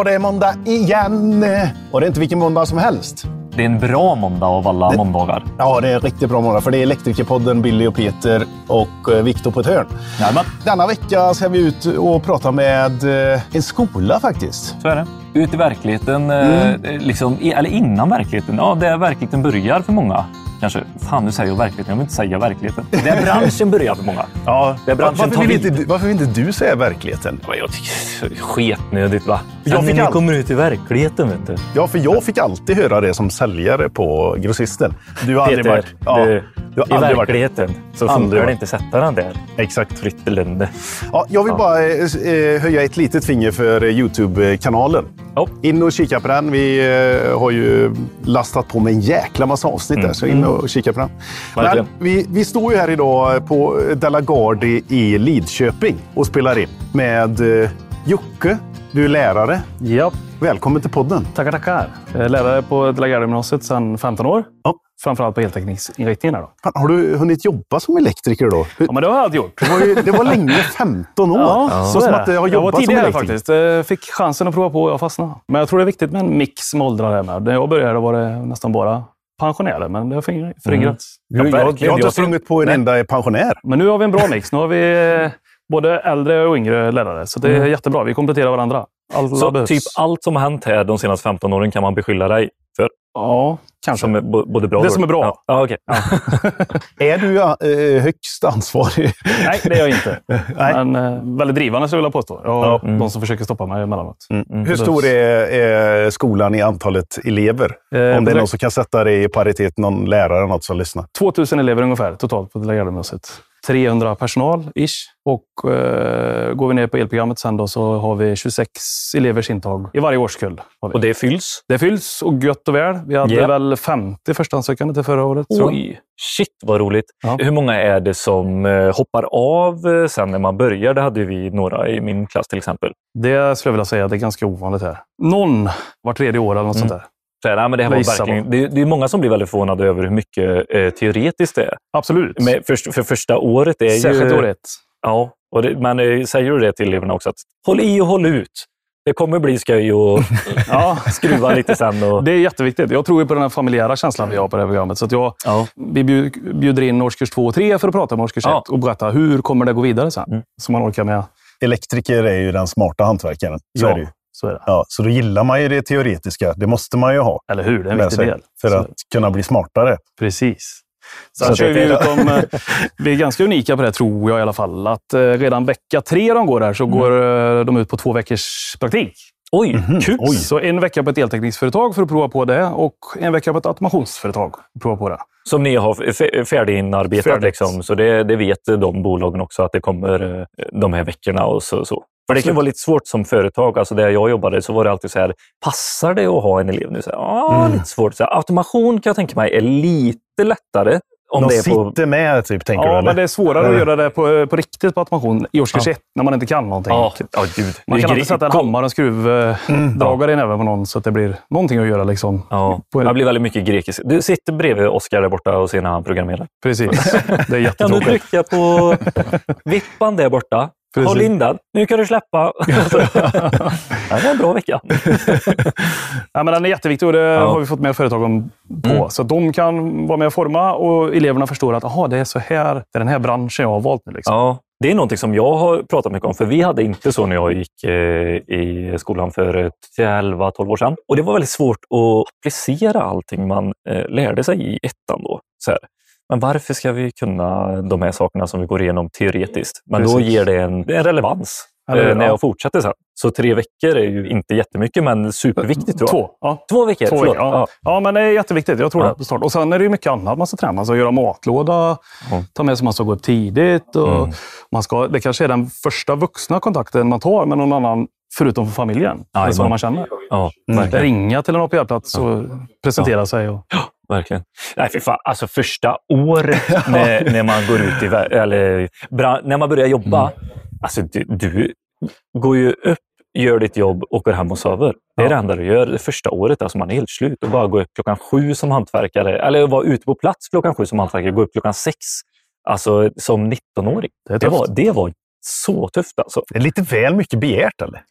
var det måndag igen. Och det är inte vilken måndag som helst. Det är en bra måndag av alla måndagar. Ja, det är en riktigt bra måndag. För det är Elektrikerpodden, Billy och Peter och eh, Viktor på ett hörn. Jajamän, Denna vecka ska vi ut och prata med eh, en skola faktiskt. så är det. Ut i verkligheten, eh, liksom, i- eller innan verkligheten. Ja, där verkligheten börjar för många. Kanske. Fan, nu säger jag verkligheten. Jag vill inte säga verkligheten. Där branschen börjar för många. Ja, Där branschen varför, vill inte, du- varför vill inte du säga verkligheten? Jag tycker det är sketnödigt va? Jag fick ni all- kommer ut i verkligheten vet du. Ja, för jag fick alltid höra det som säljare på grossisten. Du har aldrig Peter, varit... Ja, du, du har i aldrig varit... verkligheten så Aldrig funkar varit. det inte sätta den där. Exakt. Frittelunde. Ja, jag vill bara eh, eh, höja ett litet finger för eh, Youtube-kanalen. Ja. In och kika på den. Vi eh, har ju lastat på med en jäkla massa avsnitt där, så in och kika på den. Men Verkligen. vi, vi står ju här idag på Della Gardi i Lidköping och spelar in med eh, Jocke. Du är lärare. Ja, Välkommen till podden. tackar, tackar. Jag är lärare på Delagardgymnasiet sedan 15 år. Ja. Framförallt på Då. Fan, Har du hunnit jobba som elektriker då? Ja, men det har jag alltid gjort. Det var, ju, det var länge, 15 år. så som är att jag har jag var jobbat som tidigare elektriker. faktiskt. Fick chansen att prova på och jag fastnade. Men jag tror det är viktigt med en mix med åldrar. Med. När jag började var det nästan bara pensionärer, men det har föryng- föryngrats. Du, jag, jag har verkligen. inte Jag sprungit på en enda pensionär. Men nu har vi en bra mix. Nu har vi både äldre och yngre lärare. Så det är jättebra. Vi kompletterar varandra. Alla Så behövs. typ allt som har hänt här de senaste 15 åren kan man beskylla dig för. Ja, kanske. Som både bra Det som är bra. Ja, ja, okej. Är du eh, högst ansvarig? Nej, det är jag inte. Nej. Men eh, väldigt drivande skulle jag vilja påstå. Jag har de som försöker stoppa mig emellanåt. Hur stor är, är skolan i antalet elever? Eh, Om det är någon som kan sätta det i paritet, någon lärare eller något som lyssnar. 2000 elever ungefär totalt på Delagardgymnasiet. 300 personal, ish. Och eh, går vi ner på elprogrammet sen då så har vi 26 elevers intag i varje årskull. Och det fylls? det fylls och gött och väl. Vi hade Ja. väl 50 förstahandssökande till förra året. Oj, shit vad roligt. Ja. Hur många är det som eh, hoppar av eh, sen när man börjar? Det hade vi några i min klass till exempel. Det skulle jag vilja säga det är ganska ovanligt här. Någon var tredje år eller något Mm. sånt där. Så här, nej, men det, här var verkligen, det, det är många som blir väldigt förvånade över hur mycket eh, teoretiskt det är. Absolut. Men för, för första året är Särskilt ju... år ett. Ja, och det, men eh, säger du det till eleverna också? Att håll i och håll ut. Det kommer bli skoj och Ja. skruva lite sen. Och, Det är jätteviktigt. Jag tror ju på den här familjära känslan vi har på det här programmet. Så att jag, ja. vi bjud- bjuder in årskurs två och tre för att prata med årskurs Ja. ett och berätta hur kommer det gå vidare sen. Mm. Så man orkar med. Elektriker är ju den smarta hantverkaren. Så Ja. är det ju. Så är det. Ja, så då gillar man ju det teoretiska. Det måste man ju ha Eller hur? Det är en viktig del. för Så- att kunna bli smartare. Precis. Så Sen att kör det- vi ut dem, eh, vi är ganska unika på det, tror jag i alla fall. Att eh, redan vecka tre de går där så går eh, de ut på två veckors praktik. Oj, Mhm. kul! Oj. Så en vecka på ett eltekniksföretag för att prova på det och en vecka på ett automationsföretag för att prova på det. Som ni har färdiginarbetat. Liksom, så det, det vet de bolagen också att det kommer de här veckorna. och så. så. För det kan vara lite svårt som företag. Alltså där jag jobbade så var det alltid så här, passar det att ha en elev nu? Så här, ja, Mm. lite svårt. Så här, automation kan jag tänka mig är lite lättare. Om De det är på, sitter med, typ, tänker du? Ja, men det är svårare Eller? att göra det på, på riktigt på automation i årskurs Ja. ett, när man inte kan någonting. ja, ja, gud. Man kan alltid sätta en hammare och skruvdragare i näven på någon så att det blir någonting att göra. Liksom. Ja, På det blir väldigt mycket grekiskt. Du sitter bredvid Oskar där borta och ser när han programmerar. Precis. Det är Kan du jättetråkigt. trycka på vippan där borta? Precis. Håll den. Nu kan du släppa. det var en bra vecka. Ja, men den är jätteviktig och det har vi fått med företagen på. Mm. Så de kan vara med och forma och eleverna förstår att aha, det är så här, det är den här branschen jag har valt nu. Liksom. Ja, det är någonting som jag har pratat mycket om, för vi hade inte så när jag gick eh, i skolan för eh, 11-12 år sedan. Och det var väldigt svårt att applicera allting man eh, lärde sig i ettan. Då. Så här. Men varför ska vi kunna de här sakerna som vi går igenom teoretiskt? Men då Precis. ger det en, en relevans Eller eh, när Ja. jag fortsätter sen. Så tre veckor är ju inte jättemycket, men superviktigt tror jag. Två. Ja. Två veckor, Två förlåt. veckor, ja. ja, men det är jätteviktigt. Jag tror Ja. det start. Och sen är det ju mycket annat man ska träna. Man ska göra matlåda, Mm. ta med sig man ska gå upp tidigt. Och Mm. man ska, det kanske är den första vuxna kontakten man tar med någon annan förutom för familjen. Ja, eller som jajamän. man känner. Ja, Mm. Ringa till en APR-plats och presentera sig. Och, Verkligen. Nej, för fan. Alltså första året när, när man går ut i eller när man börjar jobba. Alltså du, du går ju upp, gör ditt jobb och går hem och sover. Det är det enda du gör det första året. Alltså man är helt slut. Och bara gå upp klockan sju som hantverkare, eller vara ute på plats klockan sju som hantverkare, gå upp klockan sex. Alltså som 19-åring. Det Det var, det var så tufft alltså. Det är lite väl mycket begärt, eller?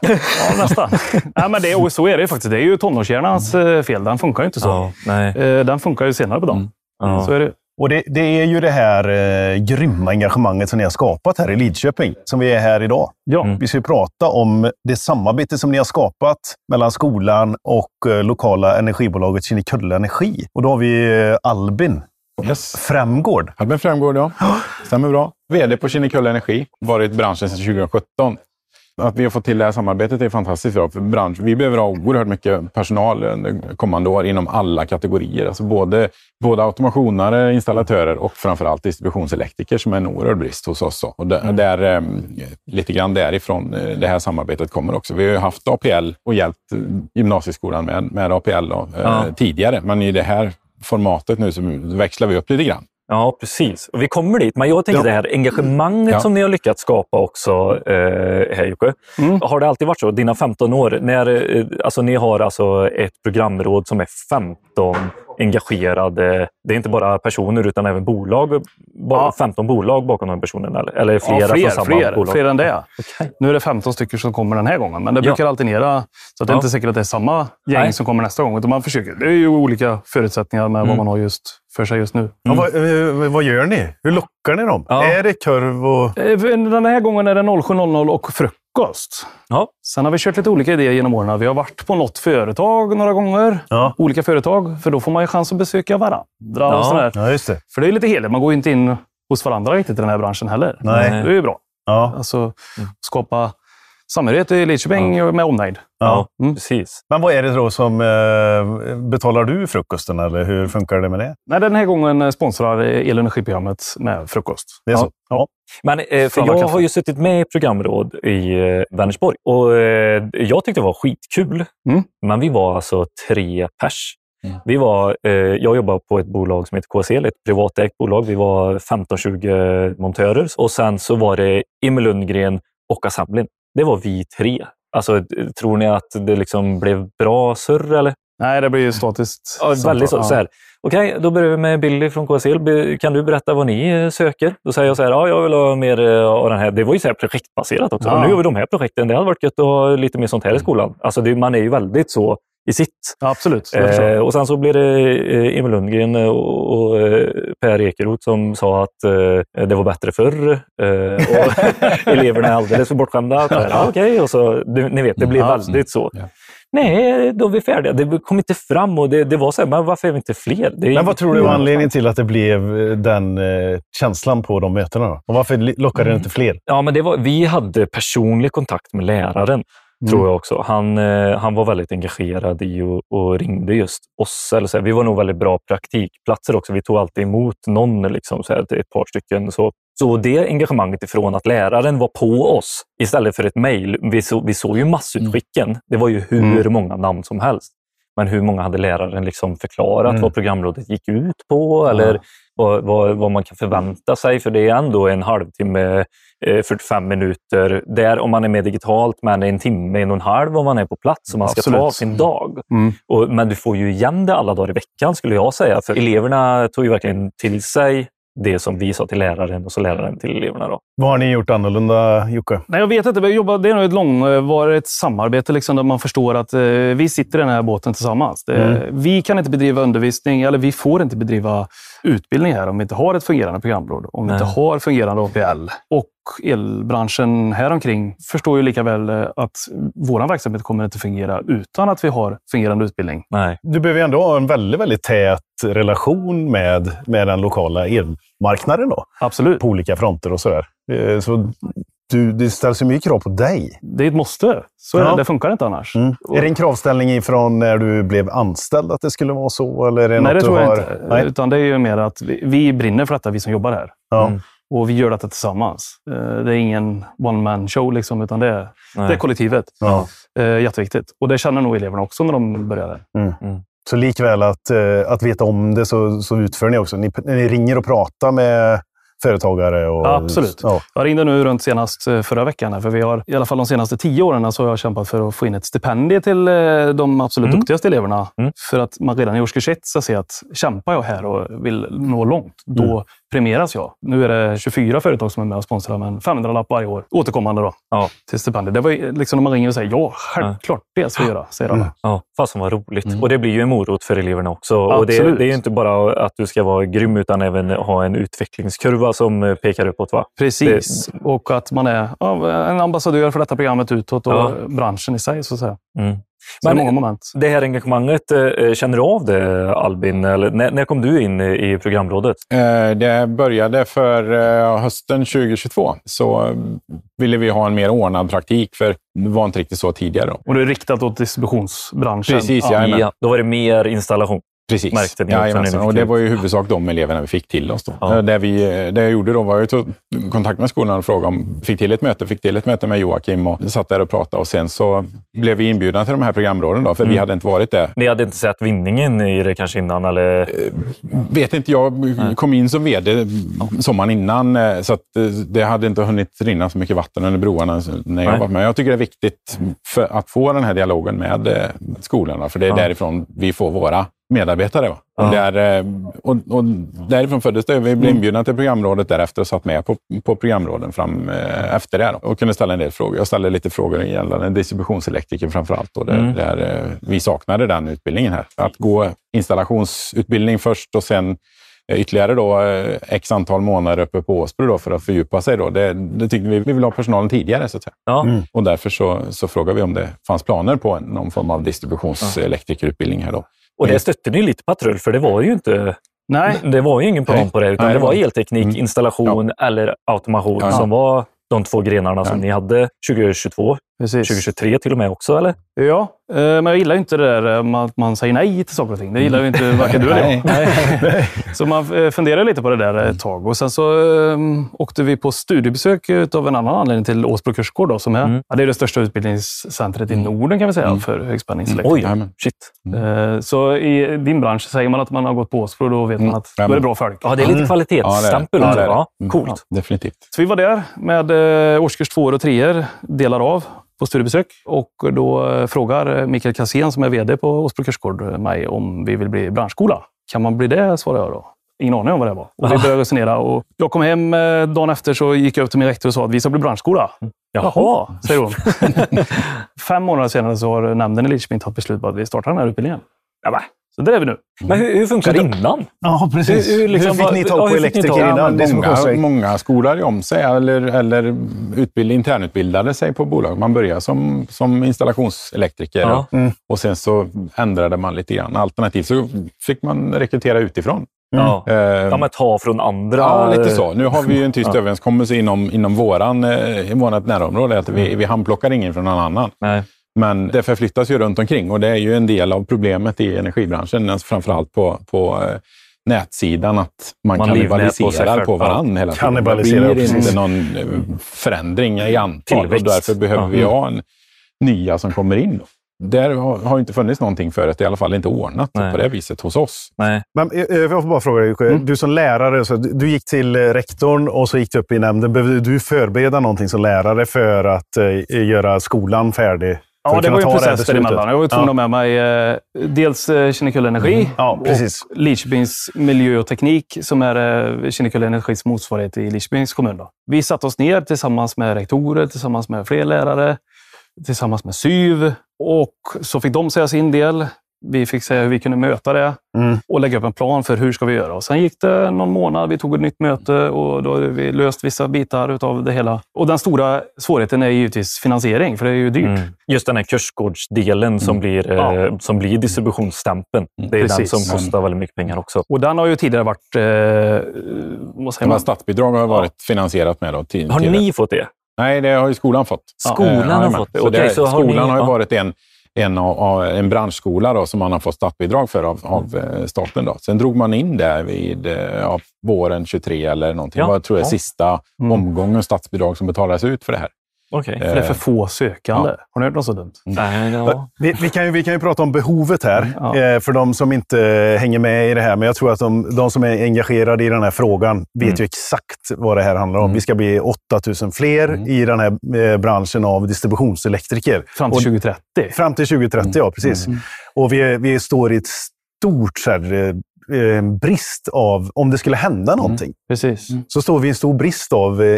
Ja, nästan. Nej, men det, och så är det ju faktiskt. Det är ju tonårshjärnans eh, fel. Den funkar ju inte så. Ja, nej. Eh, Den funkar ju senare på dagen. Ja. Så är det. Och det, det är ju det här eh, grymma engagemanget som ni har skapat här i Lidköping, som vi är här idag. Ja. Mm. Vi ska ju prata om det samarbete som ni har skapat mellan skolan och eh, lokala energibolaget Kinnekulle Energi. Och då har vi eh, Albin Yes. Främgård. Albin Främgård, ja. Stämmer bra. VD på Kinnekulle Energi. Varit i branschen sedan 2017. Att vi har fått till det här samarbetet är fantastiskt bra för bransch. Vi behöver ha oerhört mycket personal under kommande år inom alla kategorier. Alltså både, både automationare, installatörer och framförallt distributionselektriker som är en oerhörd brist hos oss. Och där, där, eh, lite grann därifrån eh, det här samarbetet kommer också. Vi har haft APL och hjälpt eh, gymnasieskolan med, med APL då, eh, Ja. tidigare. Men i det här formatet nu så växlar vi upp lite grann. Ja, precis. Och vi kommer dit. Men jag tänker Ja. det här engagemanget Ja. som ni har lyckats skapa också eh, här Jocke. Mm. Har det alltid varit så, dina 15 år, när, eh, alltså, ni har alltså ett programråd som är 15 engagerade, det är inte bara personer utan även bolag, Ja. 15 bolag bakom den personen eller, eller flera ja, fler, från samma fler, bolag? fler än det. Okej. Nu är det 15 stycken som kommer den här gången, men det Ja. brukar alternera. Så att det är Ja. inte säkert att det är samma gäng Nej. som kommer nästa gång. Utan man försöker. Det är ju olika förutsättningar med Mm. vad man har just för sig just nu. Ja, vad, eh, vad gör ni? Hur lockar ni dem? Ja. Är det kurv och... Eh, Den här gången är det 07.00 och frukost. Ja. Sen har vi kört lite olika idéer genom åren. Vi har varit på något företag några gånger. Ja, Olika företag, för då får man ju chans att besöka varandra. Ja. Och sådär. ja just det. För det är lite heligt. Man går ju inte in hos varandra riktigt i den här branschen heller. Nej. Det är ju bra. Ja. Alltså, skapa samhörighet i Lidköping med omnejd. Ja. Mm. Precis. Men vad är det då som... Eh, betalar du frukosten eller hur funkar det med det? Nej, den här gången sponsrar el och energiprogrammet med frukost. Det är så? Ja. Men eh, för jag har ju suttit med i programråd i eh, Vänersborg och eh, jag tyckte det var skitkul. Mm. Men vi var alltså tre pers. Mm. Vi var, eh, jag jobbar på ett bolag som heter KSL, ett privatägt bolag. Vi var 15-20 montörer och sen så var det Emil Lundgren och Assemblin. Det var vi tre. Alltså, tror ni att det liksom blev bra surr eller? Nej, det blir ju statiskt. Ja, väldigt så. Så här. Okej, då börjar vi med Billy från KSL. Kan du berätta vad ni eh, söker? Då säger jag så här, ja, jag vill ha mer eh, av den här. Det var ju så här projektbaserat också. Ja. Och nu har vi de här projekten. Det hade varit gött att ha lite mer sånt här i skolan. Alltså, det, man är ju väldigt så i sitt. Ja, absolut. Eh, och sen så blir det eh, Emil Lundgren eh, och, och eh, Per Ekeroth som sa att eh, det var bättre förr. Eh, och eleverna är alldeles för bortskämda. Så här, Ja, Okej, och så, du, ni vet, det blev Ja, väldigt så. Ja. Nej, då är vi färdiga. Det kom inte fram och det, det var så här, men varför är vi inte fler? Det är Men vad tror du var Mm. anledningen till att det blev den eh, känslan på de mötena? Då? Och varför lockade det inte fler? Ja, men det var, vi hade personlig kontakt med läraren, tror jag också. Han, eh, han var väldigt engagerad i och, och ringde just oss. Eller så här, vi var nog väldigt bra praktikplatser också. Vi tog alltid emot någon, liksom, så här, ett par stycken. Så, så det engagemanget ifrån att läraren var på oss istället för ett mejl. Vi, så, vi såg ju massutskicken. Det var ju hur Mm. många namn som helst. Men hur många hade läraren liksom förklarat Mm. vad programrådet gick ut på? Eller vad, vad, vad man kan förvänta sig? För det är ändå en halvtimme, eh, 45 minuter. Där om man är med digitalt, men en timme, en och en halv om man är på plats. Och man ska ta Absolut. sin dag. Mm. Och, men du får ju igen det alla dagar i veckan skulle jag säga. För eleverna tog ju verkligen till sig det som vi sa till läraren och så läraren till eleverna. Då. Vad har ni gjort annorlunda, Jocke? Nej, jag vet inte. Vi jobbar, det är nog ett långvarigt samarbete liksom, där man förstår att eh, vi sitter i den här båten tillsammans. Det, Mm. Vi kan inte bedriva undervisning, eller vi får inte bedriva utbildning här om vi inte har ett fungerande programråd. Om vi Nej. inte har fungerande APL. Och elbranschen här omkring förstår ju lika väl eh, att vår verksamhet kommer inte fungera utan att vi har fungerande utbildning. Nej. Du behöver ju ändå ha en väldigt, väldigt tät relation med, med den lokala elmarknaden då, Absolut. på olika fronter och sådär. Eh, Så du, det ställs ju mycket krav på dig. Det är ett måste. Så är Ja. det. det funkar inte annars. Mm. Är det en kravställning ifrån när du blev anställd att det skulle vara så? Eller är det Nej, något det tror du jag har... inte. Nej. Utan det är ju mer att vi, vi brinner för detta, vi som jobbar här. Ja. Mm. Och vi gör detta tillsammans. Eh, Det är ingen one-man show, liksom, utan det är, Nej. det är kollektivet. Ja. Eh, Jätteviktigt. Och det känner nog eleverna också när de börjar där. Så likväl att, eh, att veta om det så, så utför ni också. Ni, ni ringer och pratar med företagare? Och, Absolut. Ja. Jag ringde nu runt senast förra veckan. För vi har, I alla fall de senaste tio åren så har jag kämpat för att få in ett stipendium till de absolut Mm. duktigaste eleverna. Mm. För att man redan i årskurs ett ska se att kämpar jag här och vill nå långt, då premieras jag. Nu är det 24 företag som är med och sponsrar, men 500 lapp varje år. Återkommande då, Ja. till stipendier. Det var liksom när man ringer och säger ja, självklart det ska vi göra, säger alla. Ja, fasen vad roligt. Mm. Och det blir ju en morot för eleverna också. Och det, Absolut. det är inte bara att du ska vara grym, utan även ha en utvecklingskurva som eh, pekar uppåt. Va? Precis. Och att man är ja, en ambassadör för detta programmet utåt och Ja. branschen i sig. Så att säga. Mm. Så det är Men- många moment. Det här engagemanget, eh, känner du av det Albin? Eller, när, när kom du in i programrådet? Eh, Det började för eh, hösten 2022. Så eh, ville vi ha en mer ordnad praktik, för det var inte riktigt så tidigare. Då. Och det är riktat åt distributionsbranschen. Precis, ja. Ja, då var det mer installation. Precis. Märkte ni också Jajamensan. fick och det var ju i huvudsak de eleverna vi fick till oss. Då. Ja. Eh, Det, vi, det jag gjorde då var att ta kontakt med skolan och fråga om fick till ett möte. Fick till ett möte med Joakim och satt där och pratade. Och sen så blev vi inbjudna till de här programråden, då, för Mm. vi hade inte varit där. Ni hade inte sett vinningen i det kanske innan? Eller? Vet inte, jag kom in som vd sommaren innan, eh, så att eh, det hade inte hunnit rinna så mycket vatten under broarna när jag Nej. var med. Jag tycker det är viktigt att få den här dialogen med eh, skolorna, för det är Ja. därifrån vi får våra medarbetare. Va? Ja. Och, där, eh, och, och därifrån föddes det. Vi blev inbjudna till programrådet därefter och satt med på, på programråden fram eh, efter det. Då, och kunde ställa en del frågor. Jag ställde lite frågor gällande distributionselektriker framför allt. Och där, Mm. där eh, vi saknade den utbildningen här. Att gå installationsutbildning först och sen eh, ytterligare då, eh, x antal månader uppe på Åsbro då, för att fördjupa sig. Då. Det, det tyckte vi, vi vill ha personalen tidigare. Så att säga. Ja. Mm. Och därför så, så frågade vi om det fanns planer på en, någon form av distributionselektrikerutbildning här. Då. Och det stötte ni lite patrull, för det var ju inte... Nej, Det var ju ingen plan på det, utan Nej, det var elteknik, Mm. installation eller automation Ja. som var de två grenarna som Ja. ni hade 2022, precis. 2023 till och med också, eller? Ja, men jag gillar inte det där eh, att man säger nej till saker och ting. Det gillar ju inte varken du eller jag. Nej. Så man eh, funderar lite på det där ett tag. Och sen så eh, åkte vi på studiebesök av en annan anledning till Åsbro kursgård. Då, som är, Mm. ja, det är det största utbildningscentret i Norden kan vi säga Mm. för högspänningselektriker. Oj, Jajamän. shit. Eh, Så i din bransch säger man att man har gått på Åsbro, då vet man Mm. att då är det bra folk. Ja, det är lite Mm. kvalitetsstämpel. Ja, det är också, det. Ja, det är det. Mm. Coolt. Definitivt. Så vi var där med eh, årskurs två och treor, delar av, på studiebesök. Och då eh, frågar Mikael Kassén, som är VD på Åsbro kursgård, eh, mig om vi vill bli branschskola. Kan man bli det, svarade jag då. Ingen aning om vad det var. Och vi började resonera. Och jag kom hem eh, dagen efter så gick jag upp till min rektor och sa att vi ska bli branschskola. Jaha. säger hon. Fem månader senare så har nämnden i Lidköping tagit beslut på att vi startar den här utbildningen. Ja. Så det är vi nu. Men hur, hur funkar det innan? Ja, precis. Hur- Hur, hur liksom fick var- ni ja, tag på hur fick elektriker tag- innan? Ja, många, många skolar ju om sig eller, eller utbild, internutbildade sig på bolag. Man börjar som, som installationselektriker Ja. Mm. och sen så ändrade man lite grann. Alternativt så fick man rekrytera utifrån. Ja. Eh, ja, men ta från andra... Ja, lite så. Nu har vi ju en tyst Ja. överenskommelse inom, inom våran, eh, i vårt närområde. Att vi, vi handplockar ingen från någon annan. Nej. Men det förflyttas ju runt omkring och det är ju en del av problemet i energibranschen. Alltså framförallt på, på eh, nätsidan, att man, Man på kannibaliserar på varandra hela tiden. Det blir precis. inte någon eh, förändring i antal och därför behöver vi ha en nya som kommer in. Då. Där har, inte funnits någonting förut, i alla fall inte ordnat Nej. på det viset hos oss. Nej. Men, eh, jag får bara fråga dig, Mm. du som lärare, så du gick till rektorn och så gick du upp i nämnden. Behövde du förbereda någonting som lärare för att göra skolan färdig? Ja, det var ju en process däremellan. Jag var tvungen Ja. att ha med mig eh, dels eh, Kinnekulle Energi Ja, precis. och Lidköpings miljö och teknik som är eh, Kinnekulle Energis motsvarighet i Lidköpings kommun. Då. Vi satte oss ner tillsammans med rektorer, tillsammans med fler lärare, tillsammans med SYV och så fick de säga sin del. Vi fick säga hur vi kunde möta det Mm. och lägga upp en plan för hur ska vi göra. Och sen gick det någon månad, vi tog ett nytt möte och då hade vi löst vissa bitar av det hela. Och den stora svårigheten är givetvis finansiering, för det är ju dyrt. Mm. Just den här kursgårdsdelen som, blir, Ja. eh, som blir distributionsstämpeln. Det är Precis. den som kostar väldigt mycket pengar också. Och den har ju tidigare varit... Eh, vad säger man? statsbidrag har varit finansierat med. Då, till, Har ni fått det? Nej, det har ju skolan fått. Skolan har jajamän. fått det. Så Okej, så har skolan ni- har ju ja. varit en, en, en branschskola då, som man har fått statsbidrag för av, av eh, staten. Då. Sen drog man in det vid eh, ja, våren 23 eller någonting. Ja. Det var tror jag Ja. sista Mm. omgången statsbidrag som betalades ut för det här. Okej. För det är för få sökande. Har ni hört något så dumt? Nej, ja. Vi, vi, kan ju, vi kan ju prata om behovet här, Ja. eh, för de som inte hänger med i det här. Men jag tror att de, de som är engagerade i den här frågan vet Mm. ju exakt vad det här handlar om. Vi ska bli 8000 fler Mm. i den här eh, branschen av distributionselektriker. Fram till Och- 2030. Fram till 2030, ja precis. Och vi, vi står i ett stort så här, eh, eh, brist av, om det skulle hända någonting, Precis. så står vi i en stor brist av eh,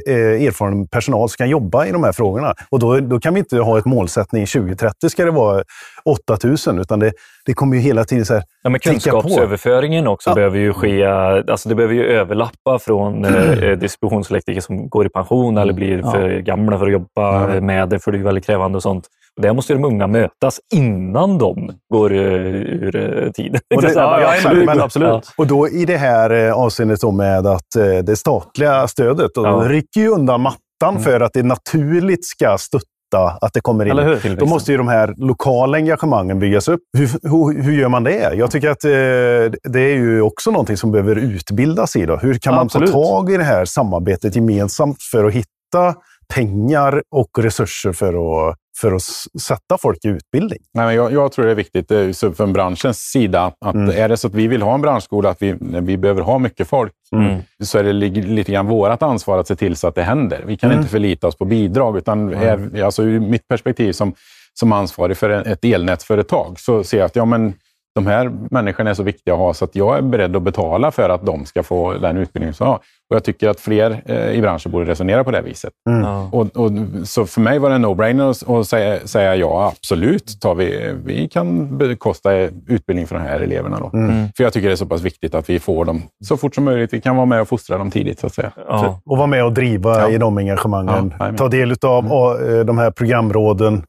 erfaren personal som kan jobba i de här frågorna. Och då, då kan vi inte ha ett målsättning 2030 ska det vara 8000, utan det, det kommer ju hela tiden så här, Ja, men tänka på. kunskapsöverföringen också Ja. behöver ju ske. Alltså det behöver ju överlappa från eh, distributionselektriker som går i pension eller blir för gamla för att jobba Ja. med det, för det är väldigt krävande och sånt. Och där måste ju de unga mötas innan de går eh, ur eh, tiden. Och det- Ja, ja, absolut. men- absolut. Och då i det här eh, avseendet då med att det statliga stödet, och Ja. de rycker ju undan mattan för att det naturligt ska stötta att det kommer in. Hur? Då måste ju de här lokala engagemangen byggas upp. Hur, hur, hur gör man det? Jag tycker att eh, det är ju också någonting som behöver utbildas i. Då. Hur kan man Absolut. ta tag i det här samarbetet gemensamt för att hitta pengar och resurser för att, för att sätta folk i utbildning? Nej, men jag, jag tror det är viktigt eh, så från branschens sida att Mm. är det så att vi vill ha en branschskola, att vi, vi behöver ha mycket folk, Mm. så är det li- lite grann vårt ansvar att se till så att det händer. Vi kan Mm. inte förlita oss på bidrag, utan är, alltså, ur mitt perspektiv som, som ansvarig för ett elnätsföretag så ser jag att ja, men, de här människorna är så viktiga att ha så att jag är beredd att betala för att de ska få den utbildning som de har. Och jag tycker att fler eh, i branschen borde resonera på det viset. Ja. Och, och, så för mig var det en no-brainer att- att säga, säga ja, absolut. Tar vi, vi kan bekosta utbildning för de här eleverna. Då. Mm. För jag tycker det är så pass viktigt att vi får dem så fort som möjligt. Vi kan vara med och fostra dem tidigt. Så att säga. Ja. Och vara med och driva Ja. i de engagemangen. Ta del av av de här programråden.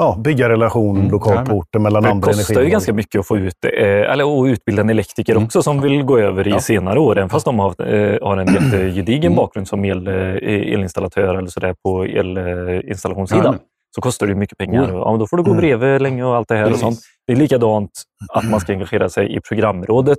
Mm. Ja, bygga relation Mm, lokalt på orten mellan Det andra kostar ju energibolag. ganska mycket att få ut, eh, eller att utbilda en elektriker Mm. också som vill gå över i Ja. senare år. Även fast de har, eh, har en jättegedigen Mm. bakgrund som el, eh, elinstallatör eller sådär på elinstallationssidan. Jajamän. så kostar det mycket pengar. Oh. Ja, men då får du gå Mm. bredvid länge och allt det här. Och Precis. sånt. Det är likadant att man ska engagera sig i programrådet.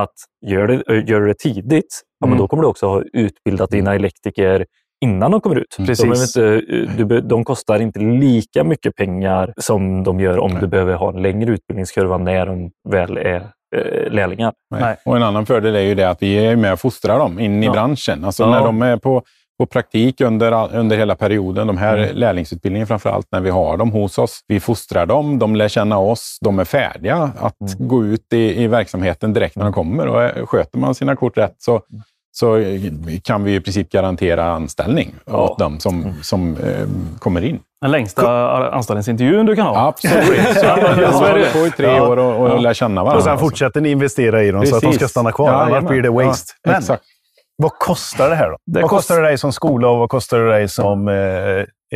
Att gör det, eh, gör det tidigt, ja, men Mm. då kommer du också ha utbildat dina elektriker innan de kommer ut. Precis. De, inte, eh, de kostar inte lika mycket pengar som de gör om Nej. du behöver ha en längre utbildningskurva när de väl är eh, lärlingar. Nej. Och en annan fördel är ju det att vi är med och fostrar dem in i Ja. branschen. Alltså Ja. när de är på, på praktik under, under hela perioden, de här Mm. lärlingsutbildningen framför allt, när vi har dem hos oss. Vi fostrar dem, de lär känna oss, de är färdiga att Mm. gå ut i, i verksamheten direkt när de kommer. Och eh, sköter man sina kort rätt så, så eh, kan vi i princip garantera anställning Ja. åt dem som, Mm. som eh, kommer in. Den längsta anställningsintervjun du kan ha. Absolut. Så Ja, vi så är det. på i tre Ja. år och, och Ja. lär känna varandra. Och sen fortsätter ni investera i dem så att de ska Precis. stanna kvar. Ja, Annars jajamän. blir det waste. Ja, Men exakt. vad kostar det här då? Det vad kost- kostar det dig som skola och vad kostar det dig som eh,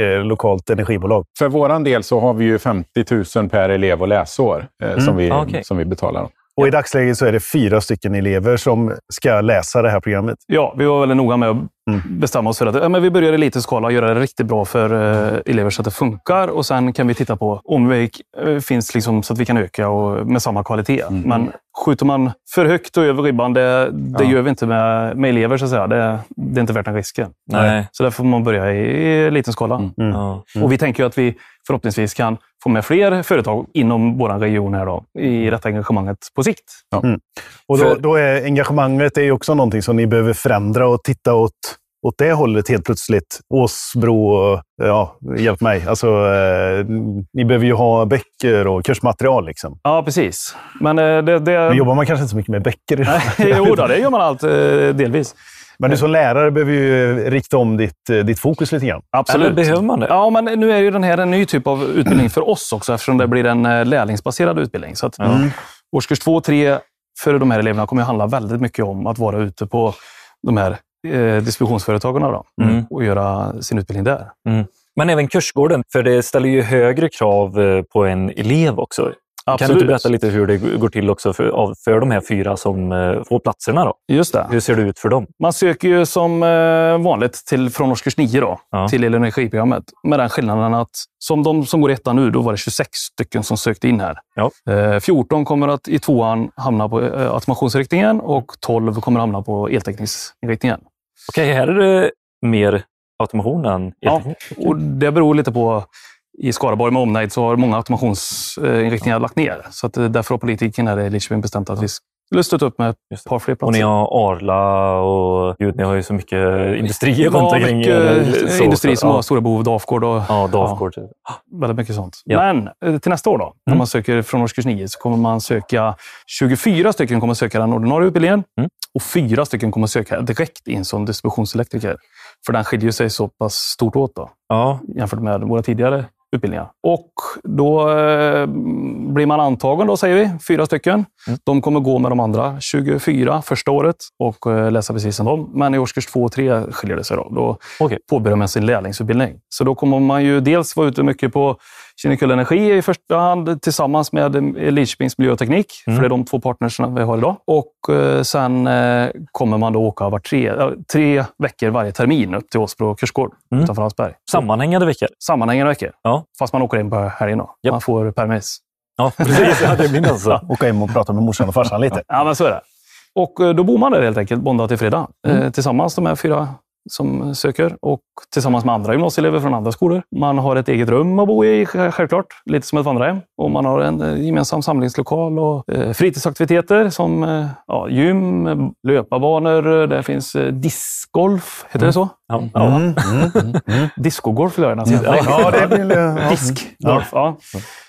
eh, lokalt energibolag? För vår del så har vi ju 50 000 per elev och läsår eh, som, vi, Ah, okej. som vi betalar. Och i dagsläget så är det fyra stycken elever som ska läsa det här programmet. Ja, vi var väldigt noga med att Mm. bestämma oss för att ja, men vi börjar i liten skala och göra det riktigt bra för eh, elever så att det funkar. Och Sen kan vi titta på om det eh, finns liksom, så att vi kan öka och, med samma kvalitet. Mm. Men skjuter man för högt och över ribban, det, det Ja. gör vi inte med, med elever. Så att säga. Det, det är inte värt den risken. Nej. Så därför får man börja i, i liten skala. Mm. Mm. Ja. Och Vi tänker ju att vi förhoppningsvis kan få med fler företag inom vår region här då, i detta engagemanget på sikt. Och då, För- då är engagemanget är också någonting som ni behöver förändra och titta åt, åt det hållet helt plötsligt. Åsbro och ja, hjälp mig. Alltså, eh, ni behöver ju ha böcker och kursmaterial. Liksom. Ja, precis. Men eh, det... det Nu jobbar man kanske inte så mycket med böcker. Nej, jo, då, det gör man allt eh, delvis. Men du som lärare behöver ju rikta om ditt, eh, ditt fokus lite grann. Absolut. Eller behöver man det? Ja, men nu är ju den här en ny typ av utbildning för oss också eftersom det blir en eh, lärlingsbaserad utbildning. Så att Mm. årskurs två och tre för de här eleverna kommer att handla väldigt mycket om att vara ute på de här eh, distributionsföretagen då, Mm. och göra sin utbildning där. Men även kursgården, för det ställer ju högre krav eh, på en elev också. Kan du inte berätta lite hur det går till också för, för de här fyra som eh, får platserna? Då? Just det. Hur ser det ut för dem? Man söker ju som eh, vanligt till, från årskurs 9 då, Ja. till el och energiprogrammet. Med den skillnaden att som de som går i ettan nu, då var det 26 stycken som sökte in här. Ja. Eh, 14 kommer att i tvåan hamna på eh, automationsinriktningen och 12 kommer hamna på elteknikinriktningen. Okej, här är det mer automation än Ja. elteknik. Och det beror lite på i Skaraborg med omnejd så har många automationsinriktningar lagt ner. Så att därför har politiken här i Lidköping bestämt att vi Skulle stött upp med ett par fler platser. Och ni har Arla och gud, ni har ju så mycket industrier runt Ja, omkring. mycket er. Så- industri som ja. har stora behov. Dafgård och Ja, Dafgård. väldigt mycket sånt. Ja. Men eh, till nästa år då, när Mm. man söker från årskurs 9 så kommer man söka 24 stycken kommer söka den ordinarie utbildningen Mm. och fyra stycken kommer söka direkt in som distributionselektriker. För den skiljer sig så pass stort åt då, Ja, jämfört med våra tidigare utbildningar. Och då eh, blir man antagen, då, säger vi, fyra stycken. Mm. De kommer gå med de andra 24 första året och eh, läsa precis som dem. Men i årskurs 2 och 3 skiljer det sig. Då, då Okej. påbörjar man sin lärlingsutbildning. Så då kommer man ju dels vara ute mycket på Kinnekull Energi i första hand tillsammans med Lidköpings Miljöteknik. Mm. För det är de två partnerserna vi har idag. Och eh, sen eh, kommer man då åka var tre, tre veckor varje termin upp till Åsbro kursgård Mm. utanför Hallsberg. sammanhängande veckor. Sammanhängande veckor. Ja. Fast man åker in på helgen då. Japp. Man får permis. Ja, precis. Ja, det är min alltså. Åka hem och prata med morsan och farsan lite. Ja, men så är det. Och eh, då bor man där helt enkelt, måndag till fredag. Mm. Eh, tillsammans, de här fyra som söker. Och tillsammans med andra gymnasieelever från andra skolor. Man har ett eget rum att bo i, sj- självklart. Lite som ett vandrarhem. Och man har en eh, gemensam samlingslokal och eh, fritidsaktiviteter som eh, ja, gym, löparbanor. Där finns discgolf. Heter det så? Ja. Ja. Mm, mm, mm. Discogolf vill jag gärna säga. Ja, det blir... Ja. Diskgolf, ja.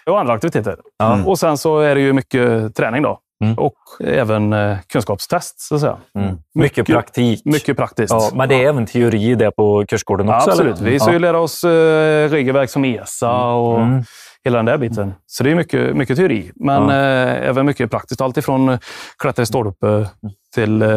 Och andra aktiviteter. Ja. Och sen så är det ju mycket träning då. Mm. Och även eh, kunskapstest, så att säga. Mm. Mycket, Mycket- praktik. Mycket praktiskt. Ja, men det är även teori där på kursgården också? absolut. Eller? Vi ska ju lära oss eh, regelverk som ESA och Mm. Hela den där biten. Så det är mycket, mycket teori, men Ja. eh, även mycket praktiskt. Allt ifrån klättra i stolpe till eh,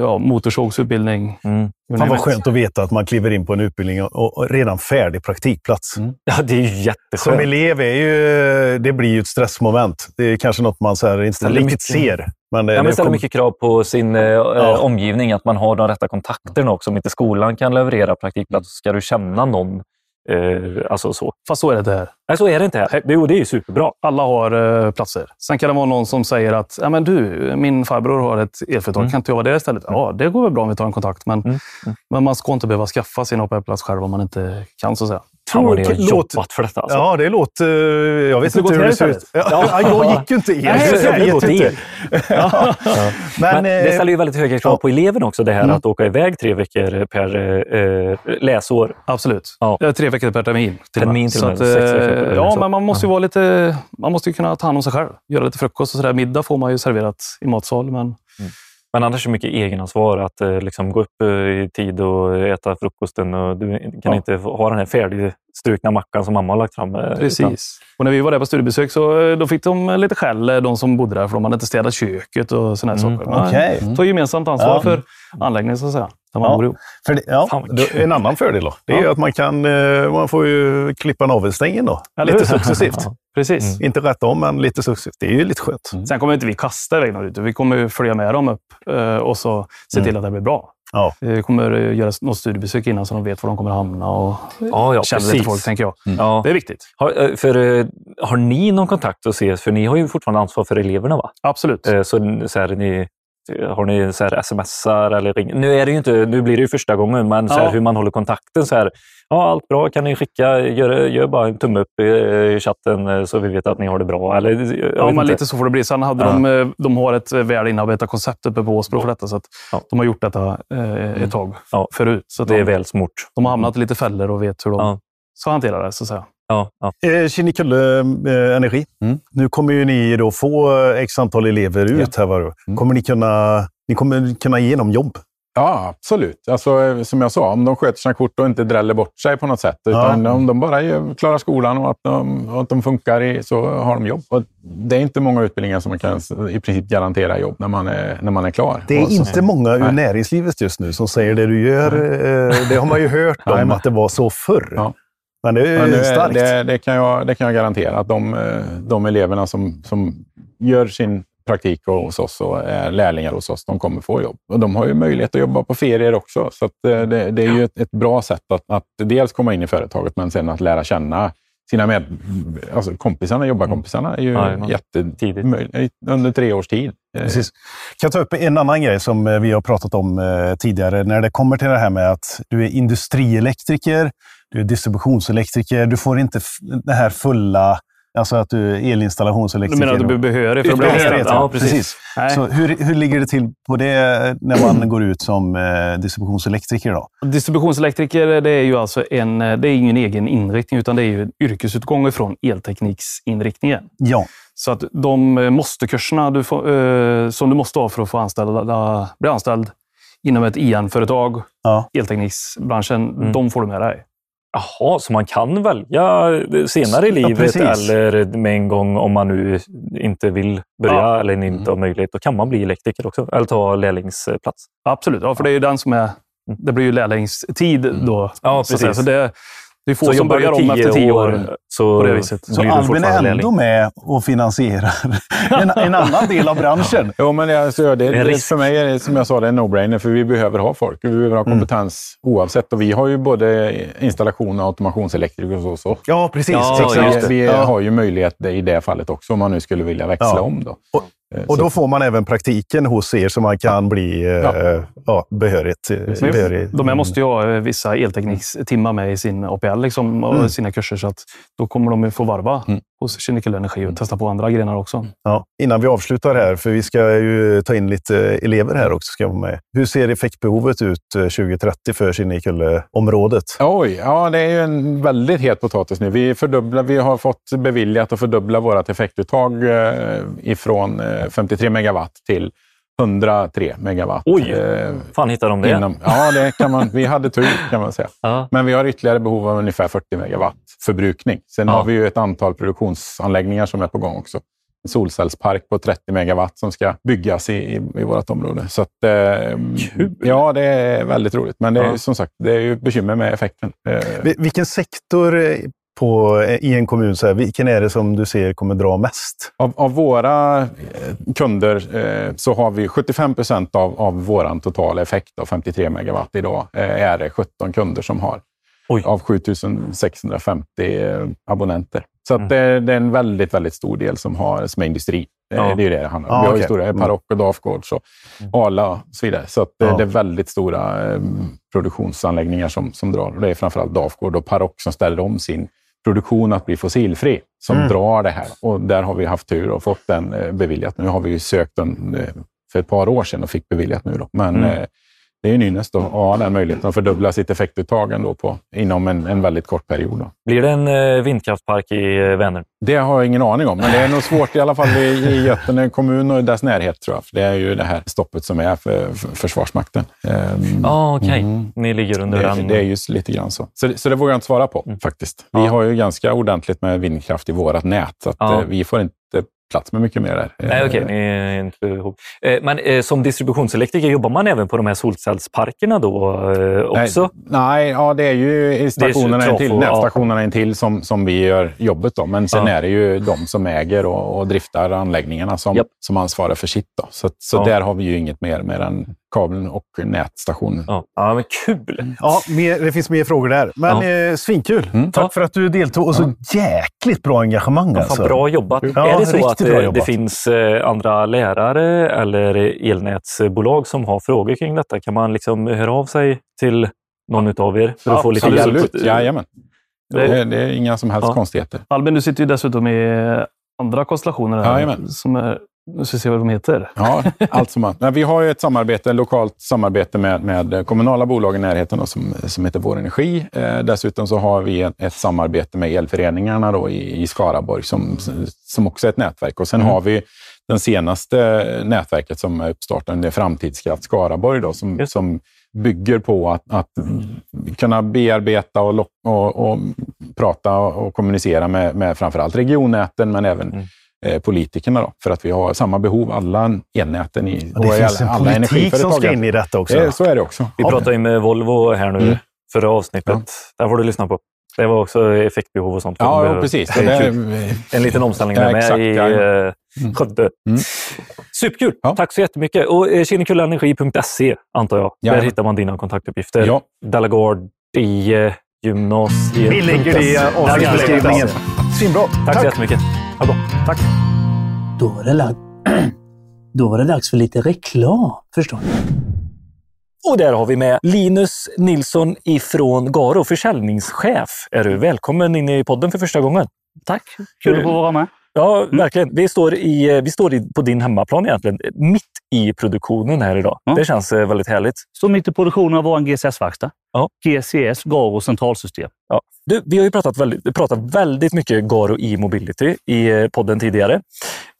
ja, motorsågsutbildning. Mm. Fan vad skönt att veta att man kliver in på en utbildning och, och redan färdig praktikplats. Ja, det är ju Som jätteskönt. elev är ju, det blir ju ett stressmoment. Det är kanske något man så här inte Ställer riktigt mycket- ser. Men det, Ja, det men ställer kommer- mycket krav på sin eh, omgivning, att man har de rätta kontakterna också. Om inte skolan kan leverera praktikplats så ska du känna någon. Eh, alltså så. Fast så är det inte här. Nej, så är det inte här. Det, jo, det är ju superbra. Alla har eh, platser. Sen kan det vara någon som säger att ja, men du, min farbror har ett elföretag, Mm. kan inte jag vara det istället? Ja, det går väl bra om vi tar en kontakt. Men, Mm. Mm. men man ska inte behöva skaffa sin APR-plats själv om man inte kan. så att säga. Fan vad ni har jobbat för detta. Alltså. Ja, det låter... Jag vet inte hur det ser ut. Ja, jag gick ju inte el. Nej, så jag jag vet inte. Ja. Men, Men, det eh, ställer ju väldigt höga krav på eleven också, det här Mm. att åka iväg tre veckor per eh, läsår. Absolut. Ja. Tre veckor per termin. Till. Termin till så att, eh, veckor per Ja, men man måste ju vara lite... Man måste ju kunna ta hand om sig själv. Göra lite frukost och sådär. Middag får man ju serverat i matsal, men Men annars är det mycket egenansvar att eh, liksom gå upp eh, i tid och äta frukosten. Och du kan Ja. inte ha den här färdigstrukna mackan som mamma har lagt fram. eh, utan- Precis. Och när vi var där på studiebesök så eh, då fick de lite skäll, eh, de som bodde där, för de hade inte städat köket och sådana Mm, saker. Men Okej. Ta gemensamt ansvar Ja. för anläggningen, så att säga. Där man Ja. bor ihop. För det, ja, Fan, då, en annan fördel då, det är Ja. att man kan eh, man får ju klippa navelsträngen då. Eller lite hur? successivt. Ja. Precis. Inte rätt om, men lite successivt. Det är ju lite skönt. Sen kommer inte vi kasta iväg någon ut. Vi kommer följa med dem upp eh, och så se Mm. till att det blir bra. Ja. Vi kommer eh, göra något studiebesök innan så de vet var de kommer hamna och Ja, ja, känner lite precis. folk, tänker jag. Ja. Det är viktigt. Har, eh, för, eh, har ni någon kontakt att se? För ni har ju fortfarande ansvar för eleverna, va? Absolut. Eh, Så, så här, ni, har ni så här smsar eller ring? Nu, är det ju inte, nu blir det ju första gången, men så här, Ja. hur man håller kontakten. Så här, ja, allt bra, kan ni skicka, gör, gör bara en tumme upp i, i chatten eh, så vi vet att ni har det bra. Eller, Ja, men inte. lite så får det bli. Sen hade Ja. de, eh, de har ett väl inarbetat koncept uppe på Åsbro för detta. Så Ja. De har gjort detta eh, ett tag Ja. förut. Så det är de, väl smort. de har hamnat i lite fällor och vet hur de ska hantera det. Så att säga. Ja, ja. Eh, Kinnekulle eh, Energi. Mm. Nu kommer ju ni då få eh, x antal elever ut här. Va? då. Mm. Kommer ni kunna, ni kommer kunna ge dem jobb? Ja, absolut. Alltså, som jag sa, om de sköter sina kort och inte dräller bort sig på något sätt. Utan Ja. om de bara klarar skolan och att de, och att de funkar i, så har de jobb. Och det är inte många utbildningar som man kan i princip garantera jobb när man är, när man är klar. Det är Och så- inte många ur Nej. näringslivet just nu som säger det du gör. Eh, det har man ju hört Nej, om att det var så förr. Ja. Men det är Men är, starkt. det, det, kan jag, det kan jag garantera. Att de, eh, de eleverna som, som gör sin praktik hos oss och är lärlingar hos oss, de kommer få jobb. Och de har ju möjlighet att jobba på ferier också. Så att eh, det, det är ju ett, ett bra sätt att, att dels komma in i företaget, men sen att lära känna sina med, alltså kompisarna, jobbarkompisarna, är ju Ja, jättetidigt. Under tre års tid. Precis. Kan jag ta upp en annan grej som eh, vi har pratat om tidigare. När det kommer till det här med att du är industrielektriker, du är distributionselektriker. Du får inte det här fulla Alltså att du är Du elinstallationselektriker. menar att du blir behörig för att bli anställd? ja, precis. precis. Så hur, hur ligger det till på det när man går ut som eh, distributionselektriker? Då? Distributionselektriker det är ju alltså en, det är ingen egen inriktning, utan det är ju en yrkesutgång ifrån eltekniksinriktningen. Ja, Så att de eh, måste-kurserna du får, eh, som du måste ha för att få anställa, bli anställd inom ett IN-företag, Ja. eltekniksbranschen, Mm. de får du med dig. Jaha, så man kan välja senare i Ja, livet precis. eller med en gång om man nu inte vill börja Ja. eller inte har möjlighet. Då kan man bli elektriker också, eller ta lärlingsplats. Absolut, ja, för det är ju den som är... Det blir ju lärlingstid då. Mm. Ja, precis. Så det är få Så som börjar du om efter tio år. så, på det viset. så blir du Albin är fortfarande ändå lärling. med och finansierar en, en annan del av branschen. Jo, men det, alltså, det, Det är det, risk. för mig är det som jag sa, det är en no-brainer. För vi behöver ha folk. Vi behöver ha kompetens oavsett. Och vi har ju både installation och automationselektriker hos oss. Ja, precis. Ja, Så vi vi Ja. har ju möjlighet i det fallet också om man nu skulle vilja växla Ja. om. Då. Och- Och så- då får man även praktiken hos er så man kan bli eh, ja. behörigt. eh, behörig. De här måste ju ha eh, vissa elteknikstimmar med i sin APL liksom, och Mm. sina kurser. Så att då kommer de få varva Mm. Hos Kinnekull Energi och testa på andra grenar också. Ja, innan vi avslutar här, för vi ska ju ta in lite elever här också. Ska vara med. Hur ser effektbehovet ut eh, 2030 för Kinnekulle-området? Oj, ja det är ju en väldigt het potatis nu. Vi, fördubblar, vi har fått beviljat att fördubbla vårt effektuttag eh, ifrån eh, 53 megawatt till 103 megawatt. Oj. Eh, fan hittar de det? inom, ja, det kan man, vi hade tur kan man säga. Ja. Men vi har ytterligare behov av ungefär 40 megawatt förbrukning. Sen Ja. har vi ju ett antal produktionsanläggningar som är på gång också. En solcellspark på 30 megawatt som ska byggas i, i, i vårt område. Så att, eh, Kul. Ja, det är väldigt roligt. Men det är, Ja. som sagt, det är ju bekymmer med effekten. Eh, Vi- Vilken sektor eh, på, eh, i en kommun, så här, vilken är det som du ser kommer dra mest? Av, av våra eh, kunder eh, så har vi 75 procent av, av vår totala effekt av 53 megawatt idag. Eh, är det 17 kunder som har Oj. av 7650 eh, abonnenter. Så Mm. det, det är en väldigt, väldigt stor del som, har, som är industri. Ja. Det är ju det det handlar om. Ja, vi har ju okej. stora Mm. Paroc och Dafgårds och Arla och så vidare. Så eh, Ja. det är väldigt stora eh, produktionsanläggningar som, som drar. Och det är framförallt Dafgård och Paroc som ställer om sin produktion att bli fossilfri, som Mm. drar det här. Och där har vi haft tur och fått den eh, beviljat. Nu har vi sökt den eh, för ett par år sedan och fick beviljat nu. Då. Men Mm. Det är ju en ynnest att ha den möjligheten att fördubbla sitt effektuttag ändå på, inom en, en väldigt kort period. Då. Blir det en eh, vindkraftpark i eh, Vänern? Det har jag ingen aning om, men det är nog svårt i alla fall i, i Götene kommun och dess närhet tror jag. För det är ju det här stoppet som är för, för Försvarsmakten. Ehm, Ja, okej. mm. Ni ligger under det, den. det är just lite grann så. Så det, så det vågar jag inte svara på Mm. faktiskt. Vi Ja. har ju ganska ordentligt med vindkraft i vårt nät, så att, Ja. eh, vi får inte plats med mycket mer där. Nej, okej. Är inte ihop. Eh, Men eh, som distributionselektriker, jobbar man även på de här solcellsparkerna då eh, också? Nej, nej ja, det är ju stationerna intill, ja. nätstationerna intill som, som vi gör jobbet. Då. Men sen Ja. är det ju de som äger och, och driftar anläggningarna som, Japp. som ansvarar för sitt. Då. Så, så Ja. där har vi ju inget mer, mer än kabeln och nätstationen. Ja, ja men kul! Ja, mer, det finns mer frågor där. Men eh, svinkul! Mm. Tack Ja. för att du deltog och så jäkligt bra engagemang. Ja, alltså. fan, bra jobbat. Ja, är det så att eh, det finns eh, andra lärare eller elnätsbolag som har frågor kring detta? Kan man liksom höra av sig till någon av er för att få lite hjälp? Absolut, jajamän. Det- Det, är inga som helst Ja. konstigheter. Albin, du sitter ju dessutom i andra konstellationer. Här, Jajamän. som är, nu ska vi se vad de heter. Ja, allt som. Nej, vi har ju ett samarbete, lokalt samarbete med, med kommunala bolag i närheten då, som, som heter Vår Energi. Eh, dessutom så har vi ett, ett samarbete med elföreningarna då, i, i Skaraborg som, som också är ett nätverk. Och sen Mm. har vi den senaste nätverket som är uppstartat, det är Framtidskraft Skaraborg, då, som, Just. som bygger på att, att kunna bearbeta och, och, och prata och kommunicera med, med framförallt regionnäten, men även Mm. Eh, politikerna. Då, för att vi har samma behov, alla elnäten i, Och det och finns en alla politik som ska in i detta också. Eh, Så är det också. Vi pratade ju med Volvo här nu Mm. förra avsnittet. Där får du lyssna på. Det var också effektbehov och sånt. Ja, Det- ja precis. det Det En liten omställning Ja, där med exakt, i ja. eh, Mm. Skövde. Mm. Superkul! Ja. Tack så jättemycket. Och kinnekullenergi.se antar jag. Där Jajamän. hittar man dina kontaktuppgifter. Ja. Dalagard i gymnasiet. Vi lägger det i avsnittsbeskrivningen. Svinbra. Tack så jättemycket. Det bra. Tack. Då var, det lag... Då var det dags för lite reklam, förstår ni. Och där har vi med Linus Nilsson ifrån Garo, försäljningschef. Är du välkommen in i podden för första gången? Tack! Kul att få vara med. Ja, verkligen. Vi står, i, vi står i, på din hemmaplan egentligen, mitt i produktionen här idag. Ja. Det känns eh, väldigt härligt. Står mitt i produktionen av vår GCS-verkstad. Ja. GCS, Garo centralsystem. Ja. Du, vi har ju pratat väldigt, pratat väldigt mycket Garo e-mobility i eh, podden tidigare.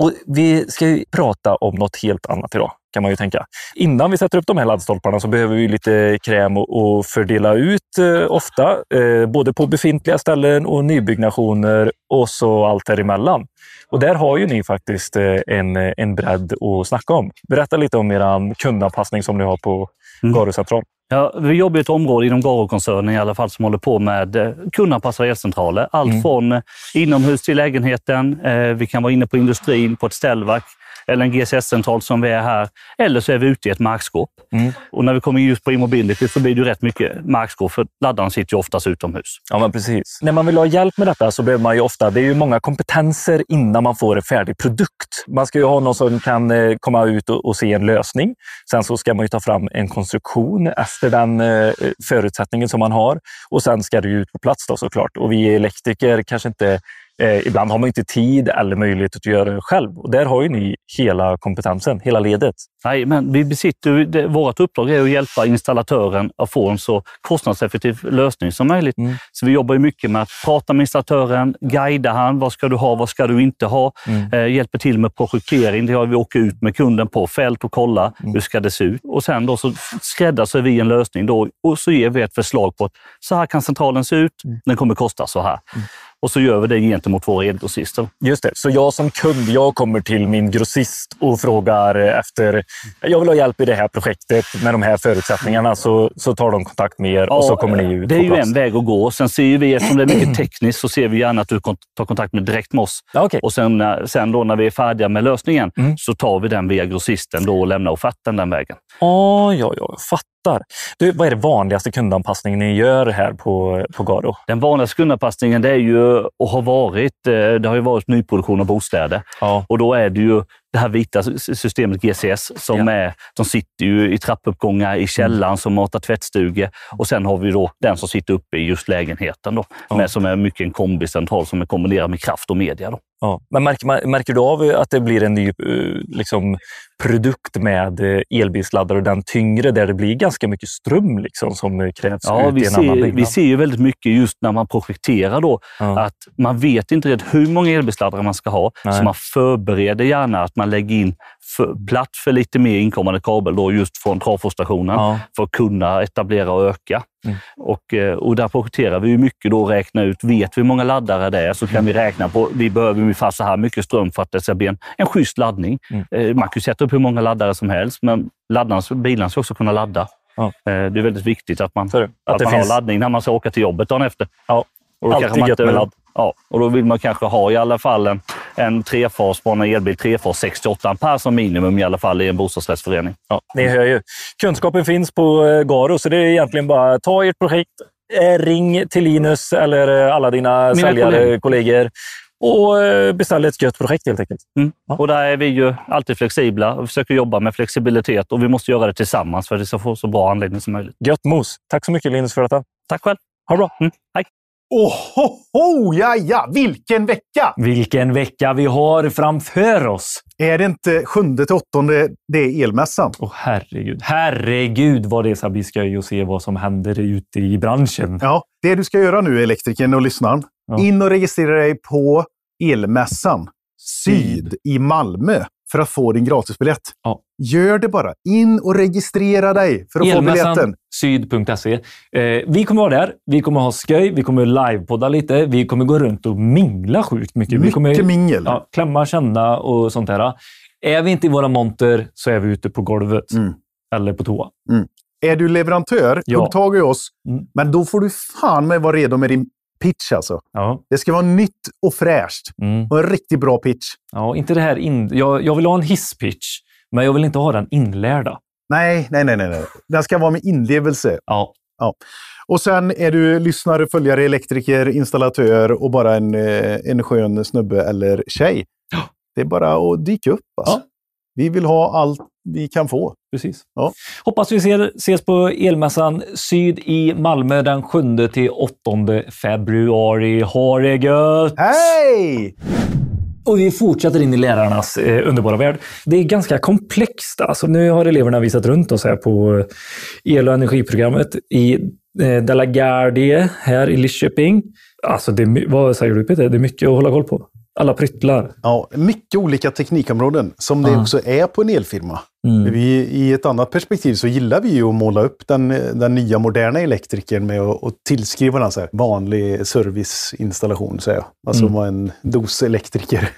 Och vi ska ju prata om något helt annat idag, kan man ju tänka. Innan vi sätter upp de här laddstolparna så behöver vi lite kräm och, och fördela ut eh, ofta. Eh, både på befintliga ställen och nybyggnationer och så allt däremellan. Och där har ju ni faktiskt eh, en, en bredd att snacka om. Berätta lite om er kundanpassning som ni har på Mm. Garo central. Ja, vi jobbar i ett område inom Garo-koncernen i alla fall som håller på med kundanpassade elcentraler. Allt Mm. från inomhus till lägenheten. Vi kan vara inne på industrin, på ett ställverk eller en GCS-central som vi är här. Eller så är vi ute i ett markskåp. Mm. Och när vi kommer just på e-mobility så blir det ju rätt mycket markskåp för laddaren sitter ju oftast utomhus. Ja, men precis. När man vill ha hjälp med detta så behöver man ju ofta, det är ju många kompetenser innan man får en färdig produkt. Man ska ju ha någon som kan eh, komma ut och, och se en lösning. Sen så ska man ju ta fram en konstruktion efter den eh, förutsättningen som man har. Och sen ska det ju ut på plats då såklart. Och vi elektriker kanske inte Eh, ibland har man inte tid eller möjlighet att göra det själv. Och där har ju ni hela kompetensen, hela ledet. Nej, men vi besitter, det, vårt uppdrag är att hjälpa installatören att få en så kostnadseffektiv lösning som möjligt. Mm. Så vi jobbar mycket med att prata med installatören, guida han, vad ska du ha, vad ska du inte ha? Mm. Eh, hjälper till med projektering, det har vi åker ut med kunden på fält och kolla Mm. hur ska det se ut. Och sen då så skräddarsyr vi en lösning då, och så ger vi ett förslag på att så här kan centralen se ut, Mm. den kommer kosta så här. Och så gör vi det gentemot våra elgrossister. Just det. Så jag som kund, jag kommer till min grossist och frågar efter, jag vill ha hjälp i det här projektet med de här förutsättningarna. Så, så tar de kontakt med er och så kommer ni ut Det är ju plats. en väg att gå. Sen ser ju vi, eftersom det är mycket tekniskt, så ser vi gärna att du tar kontakt med direkt med oss. Ja, okej. Och sen, när- sen då när vi är färdiga med lösningen Mm. så tar vi den via grossisten då och lämnar offerten den vägen. Ja, ja, ja, fattar. Du, vad är det vanligaste kundanpassningen ni gör här på, på Garo? Den vanligaste kundanpassningen det är ju och har varit, eh, det har ju varit nyproduktion av bostäder. Ja. Och då är det ju det här vita systemet GCS som Ja. är, de sitter ju i trappuppgångar i källaren som matar tvättstugor. Och sen har vi då den som sitter uppe i just lägenheten då, Ja. med, som är mycket en kombicentral som är kombinerad med kraft och media. Då. Ja. Men märker, märker du av att det blir en ny eh, liksom, produkt med eh, elbilsladdare och den tyngre där det blir ganska mycket ström liksom, som eh, krävs Ja, ut i en annan ser, byggnad? vi ser ju väldigt mycket just när man projekterar då, Ja. att man vet inte riktigt hur många elbilsladdare man ska ha. Nej. Så man förbereder gärna att man lägger in för, plats för lite mer inkommande kabel då just från trafoststationen Ja. för att kunna etablera och öka. Mm. Och, eh, och där projekterar vi mycket då räknar ut, vet vi hur många laddare det är så kan vi räkna på, vi behöver ungefär så här mycket ström för att det ska bli en, en schysst laddning. Mm. Man kan sätta upp hur många laddare som helst, men laddarna, bilarna ska också kunna ladda. Ja. Eh, Det är väldigt viktigt att man, att Att man finns- har laddning när man ska åka till jobbet dagen efter. Ja. Och då Alltid gött med ladd. Ja, och då vill man kanske ha i alla fall en, en trefas på en elbil, trefas 68 ampere som minimum i alla fall i en bostadsrättsförening. Ja, ni hör ju. Kunskapen finns på eh, Garo, så det är egentligen bara ta ert projekt, eh, ring till Linus eller alla dina säljare, kollegor. Och eh, beställ ett gött projekt helt enkelt. Mm. Ja. Och där är vi ju alltid flexibla och försöker jobba med flexibilitet och vi måste göra det tillsammans för att det ska få så bra anläggning som möjligt. Gött mos! Tack så mycket Linus för detta. Tack själv! Ha det bra! Mm. Hej! Oh, ho, ho, ja, ja, vilken vecka! Vilken vecka vi har framför oss! Är det inte sjunde till åttonde det är elmässan? Åh herregud, herregud vad det ska bli skoj att se vad som händer ute i branschen. Ja, det du ska göra nu, elektrikern och lyssnaren. Ja. In och registrera dig på Elmässan Syd i Malmö för att få din gratisbiljett. Ja. Gör det bara. In och registrera dig för att få biljetten. syd.se. Eh, vi kommer vara där. Vi kommer ha skoj. Vi kommer livepodda lite. Vi kommer gå runt och mingla sjukt mycket. vi Mycket kommer mingel. ja, klämma, känna och sånt där. Är vi inte i våra monter så är vi ute på golvet. Mm. Eller på toa. Är du leverantör, Ja. hugg tag i oss. Mm. Men då får du fan med vara redo med din pitch alltså. Ja. Det ska vara nytt och fräscht. Mm. Och en riktigt bra pitch. ja inte det här in... jag, jag vill ha en hisspitch, men jag vill inte ha den inlärda. Nej, nej, nej, nej. nej. Den ska vara med inlevelse. Ja. Och sen är du lyssnare, följare, elektriker, installatör och bara en, eh, en skön snubbe eller tjej. Det är bara att dyka upp. Alltså. Ja. Vi vill ha allt vi kan få. Precis. Hoppas vi ser, ses på Elmässan Syd i Malmö den 7 till 8 februari. Ha det gött! Hej! Och vi fortsätter in i lärarnas eh, underbara värld. Det är ganska komplext. Alltså, nu har eleverna visat runt oss här på eh, el och energiprogrammet i eh, Della Gardie här i Lidköping. Alltså, det, vad säger du Peter? Det är mycket att hålla koll på. Alla pryttlar. Ja, mycket olika teknikområden som det Ja. också är på en elfirma. Mm. Vi, I ett annat perspektiv så gillar vi ju att måla upp den, den nya moderna elektrikern med att, tillskriva den så här vanlig serviceinstallation. Så jag. Alltså Mm. en dos-elektriker.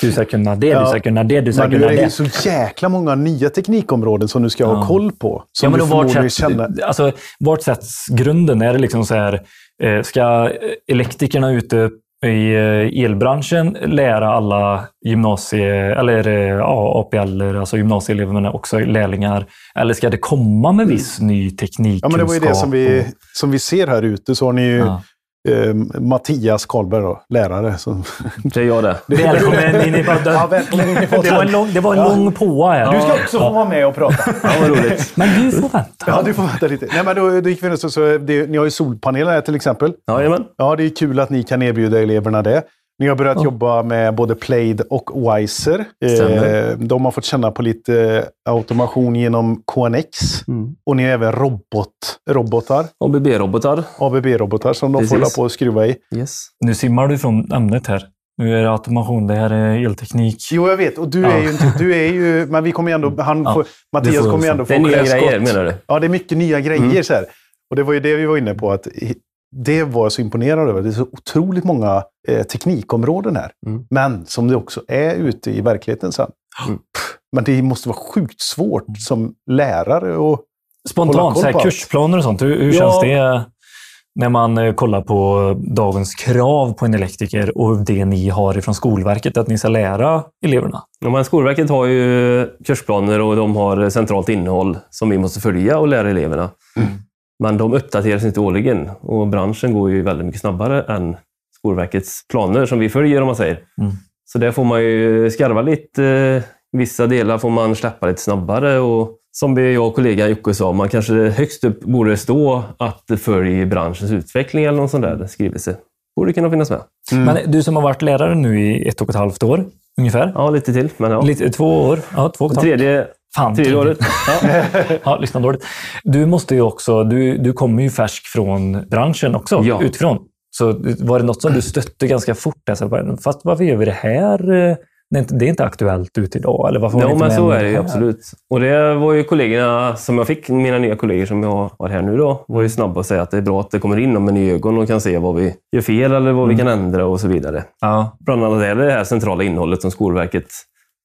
Du ska kunna det, du ska kunna det, du ska Men kunna är det det. så jäkla många nya teknikområden som du ska Ja. ha koll på. Som Ja, men du vart, sätt, känner. alltså, vart sätts grunden? Är det liksom så här, eh, ska elektrikerna ute i eh, elbranschen lära alla gymnasie, eller eh, ja, APL, alltså gymnasieeleverna också lärlingar? Eller ska det komma med viss ny teknik? Ja, men det var ju det som vi, som vi ser här ute. Så har ni ju Ja. Eh, Mattias Karlberg, då, lärare. Som, Det är jag det. Välkommen in i podden. Ja, välkommen in i podden. Det var en lång, det var en Ja. lång påa här. Du ska också få vara med och prata. Ja, vad roligt. Men du får vänta. Ja, du får vänta lite. Nej, men då, då gick vi så, så det, ni har ju solpaneler här till exempel. Jajamän. Ja, det är kul att ni kan erbjuda eleverna det. Ni har börjat jobba med både Plaid och Wiser. Eh, de har fått känna på lite automation genom KNX. Mm. Och ni har även robot, robotar, ABB-robotar. ABB-robotar som de får Precis. hålla på och skruva i. Yes. Nu simmar du från ämnet här. Nu är det automation, det här är elteknik. Jo, jag vet. Och du är ju inte... Du är ju... Men vi kommer ju ändå... Han Ja, får, Mattias får- kommer ju ändå få Det är nya klä skott. grejer menar du? Ja, det är mycket nya grejer. Mm. Så här. Och det var ju det vi var inne på. att Det var jag så imponerad över. Det är så otroligt många eh, teknikområden här. Mm. Men som det också är ute i verkligheten sen. Mm. Men det måste vara sjukt svårt som lärare. Och, Hålla Spontant, så här, kursplaner och sånt. Hur, hur Ja. känns det när man eh, kollar på dagens krav på en elektriker och det ni har ifrån Skolverket att ni ska lära eleverna? Ja, men Skolverket har ju kursplaner och de har centralt innehåll som vi måste följa och lära eleverna. Men de uppdateras inte årligen och branschen går ju väldigt mycket snabbare än Skolverkets planer som vi följer om man säger. Mm. Så där får man ju skarva lite. Vissa delar får man släppa lite snabbare och som vi- jag och kollegan Jocke sa, man kanske högst upp borde stå att följ branschens utveckling eller någon sån där skrivelse. Borde kunna finnas med. Men du som har varit lärare nu i ett och ett halvt år ungefär. Ja, lite till. Men ja. Lite, två år. Ja, två och ett halvt. Tredje, Fan, året. Ja. Ja, lyssna dåligt. Du måste ju också, du, du kommer ju färsk från branschen också, Ja. utifrån. Så var det något som du stötte ganska fort? Där, så bara, Fast varför gör vi det här? Det är inte, aktuellt ut idag. Eller varför Ja, men med så med är det ju absolut. Och det var ju kollegorna som jag fick, mina nya kollegor som jag har här nu då, var ju snabba att säga att det är bra att det kommer in dem i ögon och kan se vad vi gör fel eller vad vi kan ändra och så vidare. Ja. Bland annat är det det här centrala innehållet som Skolverket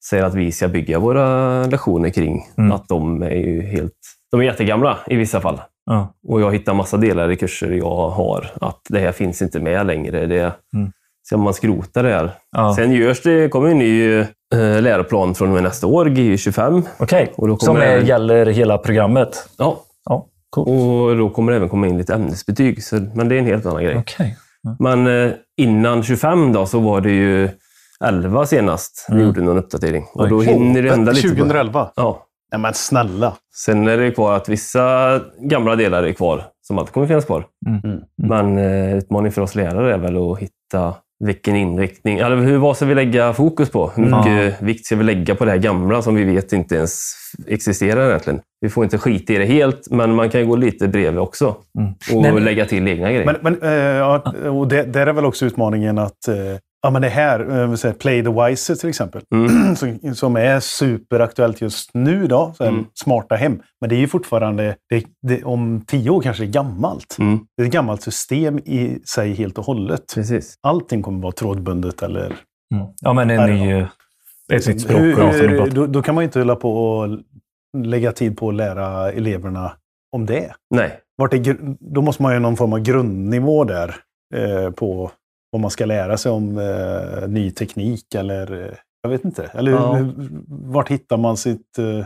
säger att vi ska bygga våra lektioner kring. Mm. Att de är ju helt... De är jättegamla i vissa fall. Ja. Och jag hittar massa delar i kurser jag har att det här finns inte med längre. Det, Mm. Så man skrotar det här. Ja. Sen görs det, kommer en ny eh, läroplan från och med nästa år, GU 25. Okej, kommer som är, även- gäller hela programmet? Ja, Ja, coolt. och då kommer det även komma in lite ämnesbetyg. Så, men det är en helt annan grej. Okej. Men eh, innan 25 då, så var det ju 11 senast vi Mm. gjorde någon uppdatering. Och då hinner det hända lite. på- 2011? Ja. Nej, men snälla. Sen är det kvar att vissa gamla delar är kvar, som alltid kommer finnas kvar. Mm. Men eh, utmaningen för oss lärare är väl att hitta vilken inriktning, eller hur, vad ska vi lägga fokus på? Hur Mm. mycket vikt ska vi lägga på det här gamla som vi vet inte ens existerar egentligen? Vi får inte skita i det helt, men man kan ju gå lite bredvid också Mm. och men- lägga till egna grejer. Men, men, eh, ja, och det, där är väl också utmaningen att eh, ja, men det här, eh, säger Play the Wiser till exempel, Mm. som, som är superaktuellt just nu, då, så här, Mm. smarta hem. Men det är ju fortfarande, det, det, om tio år kanske det är gammalt. Mm, Det är ett gammalt system i sig helt och hållet. precis. Allting kommer vara trådbundet eller... Mm. Ja, men en ny, något? ett nytt språk. Hur, hur, då, då kan man ju inte hålla på och lägga tid på att lära eleverna om det. Nej, Vart är, då måste man ju ha någon form av grundnivå där eh, på vad man ska lära sig om eh, ny teknik eller eh, jag vet inte. Eller Ja. hur- vart hittar man sitt, eh,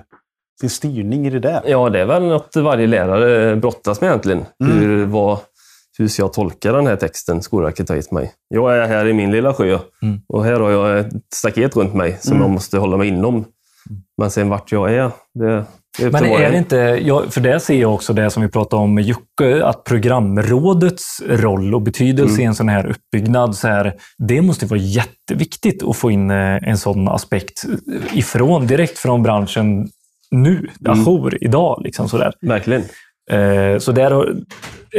sin styrning i det där? ja det är väl något varje lärare brottas med egentligen. Mm. Hur, vad, hur ska jag tolka den här texten Skolverket har gett mig? Jag är här i min lilla sjö Mm. och här har jag ett staket runt mig som Mm. jag måste hålla mig inom. Men sen vart jag är, det, Men är det inte, för där ser jag också det som vi pratade om med Jocke, att programrådets roll och betydelse Mm. i en sån här uppbyggnad, så här, det måste vara jätteviktigt att få in eh, en sån aspekt ifrån, direkt från branschen nu, Mm. ajour, idag. Liksom sådär. Verkligen. Eh, Så där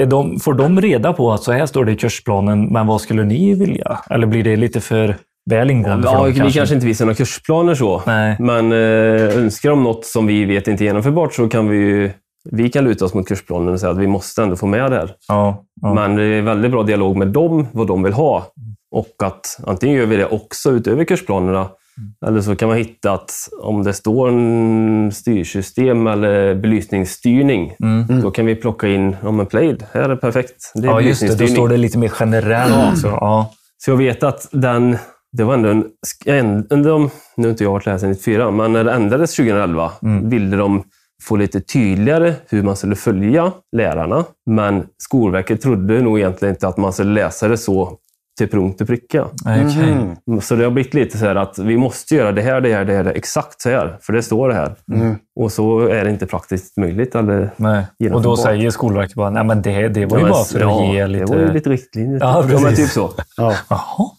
de, får de reda på att så här står det i kursplanen, men vad skulle ni vilja? Eller blir det lite för väl ingående för Ja, dem? vi kanske inte visar några kursplaner så. Nej. Men eh, önskar de något som vi vet inte är genomförbart så kan vi ju vi kan luta oss mot kursplanen och säga att vi måste ändå få med det här. Ja, ja. Men det är väldigt bra dialog med dem, vad de vill ha. Och att antingen gör vi det också utöver kursplanerna, eller så kan man hitta att om det står en styrsystem eller belysningsstyrning, då kan vi plocka in, ja men Plaid, här är perfekt. Det är ja, just det. Då står det lite mer generellt. också. Ja. Så jag vet att den, det var ändå en, en, en de, nu har inte jag varit lärare sedan 94, men när det ändrades 2011 ville de få lite tydligare hur man skulle följa lärarna. Men Skolverket trodde nog egentligen inte att man skulle läsa det så till punkt och pricka. Okej. Mm. Så det har blivit lite så här att vi måste göra det här, det här, det här, exakt så här. För det står det här. Och så är det inte praktiskt möjligt. Eller, Nej. Och då säger Skolverket bara, nej men det, det var ju Ja, men- bara för att ja, ge lite... Det var ju lite riktlinjer. Ja, men precis. typ så. Ja. Jaha.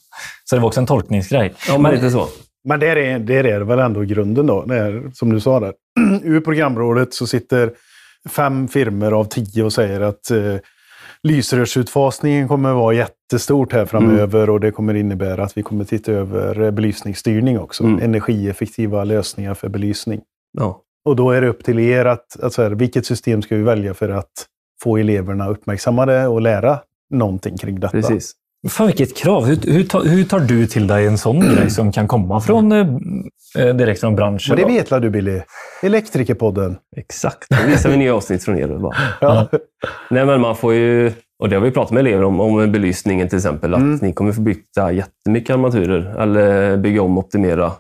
Så det var också en tolkningsgrej. Ja, men lite så. Men det är, det är väl ändå grunden då, är, som du sa där. Ur programrådet så sitter fem firmor av tio och säger att eh, lysrörsutfasningen kommer vara jättestort här framöver och det kommer innebära att vi kommer titta över eh, belysningsstyrning också. Mm. Energieffektiva lösningar för belysning. Ja. Och då är det upp till er att, att så här, vilket system ska vi välja för att få eleverna uppmärksammade och lära någonting kring detta. Precis. Fan vilket krav. Hur, hur, tar, hur tar du till dig en sån grej som kan komma från, eh, eh, direkt från branschen? Men det vet väl du Billy? Elektrikerpodden. Exakt. Då visar vi nya avsnitt från er. Bara. Ja. Nej, men man får ju, och det har vi pratat med elever om, om belysningen till exempel, att Mm. ni kommer få byta jättemycket armaturer eller bygga om och optimera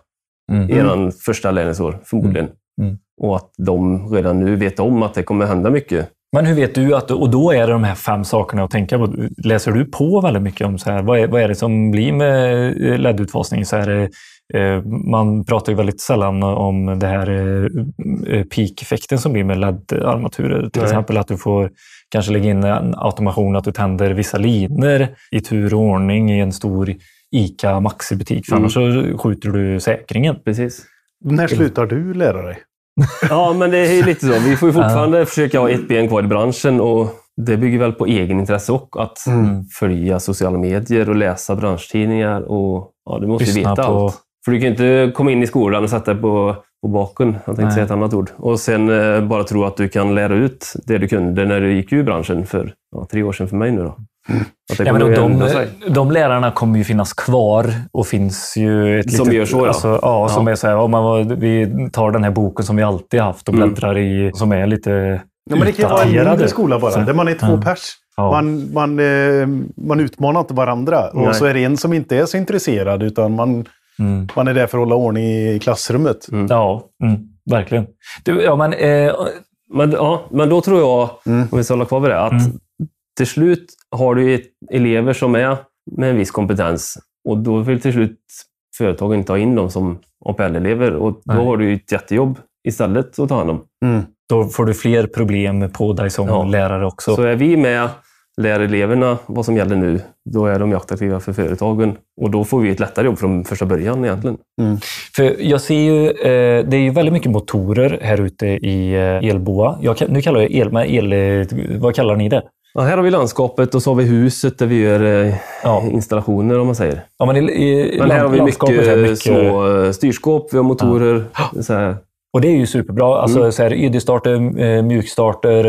Mm. eran första lärlingsår, förmodligen. Mm. Och att de redan nu vet om att det kommer hända mycket. Men hur vet du att, och då är det de här fem sakerna att tänka på. Läser du på väldigt mycket om så här, vad är, vad är det som blir med eh, LED-utfasning? Så här, eh, man pratar ju väldigt sällan om det här eh, eh, peak-effekten som blir med LED-armaturer. Till Nej. exempel att du får kanske lägga in en automation att du tänder vissa linor i tur och ordning i en stor ICA Maxi-butik. För Mm. annars så skjuter du säkringen. Precis. När slutar du lära dig? Ja, men det är ju lite så. Vi får ju fortfarande försöka ha ett ben kvar i branschen och det bygger väl på egenintresse och att Mm. följa sociala medier och läsa branschtidningar. Och, ja, du måste ju Lyssna veta på- allt. För du kan ju inte komma in i skolan och sätta dig på, på baken, jag tänkte Nej. säga ett annat ord, och sen eh, bara tro att du kan lära ut det du kunde när du gick ur branschen för ja, tre år sedan för mig nu. Då. Ja, men de, de lärarna kommer ju finnas kvar och finns ju... Ett Som litet, gör så, ja. Alltså, ja, som Ja. är så här, ja, man, vi tar den här boken som vi alltid haft och Mm. bläddrar i, som är lite Ja, men det kan ju vara en mindre skola bara, Så- där man är två Ja. pers. Ja. Man, man, eh, man utmanar inte varandra. Nej. Och så är det en som inte är så intresserad, utan man, Mm. man är där för att hålla ordning i klassrummet. Ja, mm, verkligen. Du, ja, men, eh, Men, ja, men då tror jag, Mm. om vi ska hålla kvar vid det, att Mm. till slut har du elever som är med en viss kompetens och då vill till slut företagen ta in dem som APL-elever och då Nej. har du ett jättejobb istället att ta hand om. Mm. då får du fler problem på dig som Ja. lärare också. Så är vi med, lär eleverna vad som gäller nu, då är de attraktiva för företagen och då får vi ett lättare jobb från första början egentligen. För jag ser ju, eh, det är ju väldigt mycket motorer här ute i eh, elboa. Kan- nu kallar jag el, el, vad kallar ni det? Ja, här har vi landskapet och så har vi huset där vi gör eh, Ja. installationer om man säger. Ja, men i, i Men här har vi mycket, är små eh, styrskåp, vi har motorer. Så här. Och det är ju superbra. Alltså Mm. så här, ID-starter, eh, mjukstarter,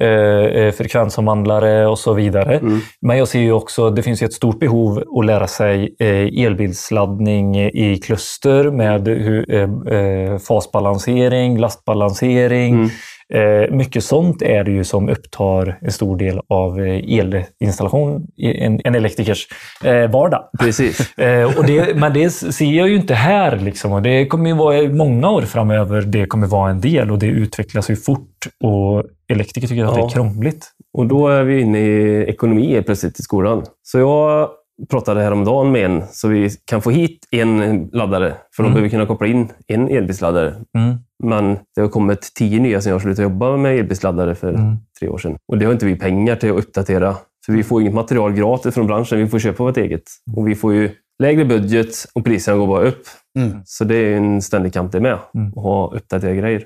eh, frekvensomvandlare och så vidare. Mm. Men jag ser ju också, det finns ett stort behov att lära sig eh, elbilsladdning i kluster med eh, fasbalansering, lastbalansering. Mm. Eh, mycket sånt är det ju som upptar en stor del av eh, elinstallation en, en elektrikers eh, vardag. Precis. Och det, men det ser jag ju inte här. Liksom. Och det kommer ju vara många år framöver. Det kommer vara en del och det utvecklas ju fort. Och elektriker tycker att det är krångligt. Och då är vi inne i ekonomi plötsligt i skolan. Så jag pratade häromdagen med en så vi kan få hit en laddare. För Mm. behöver kunna koppla in en elbilsladdare. Mm. Men det har kommit tio nya sen jag slutade jobba med elbilsladdare för Mm. tre år sedan. Och det har inte vi pengar till att uppdatera. För vi får inget material gratis från branschen. Vi får köpa vårt eget. Och vi får ju lägre budget och priserna går bara upp. Mm. Så det är en ständig kamp det med. Mm. Att ha uppdaterade grejer.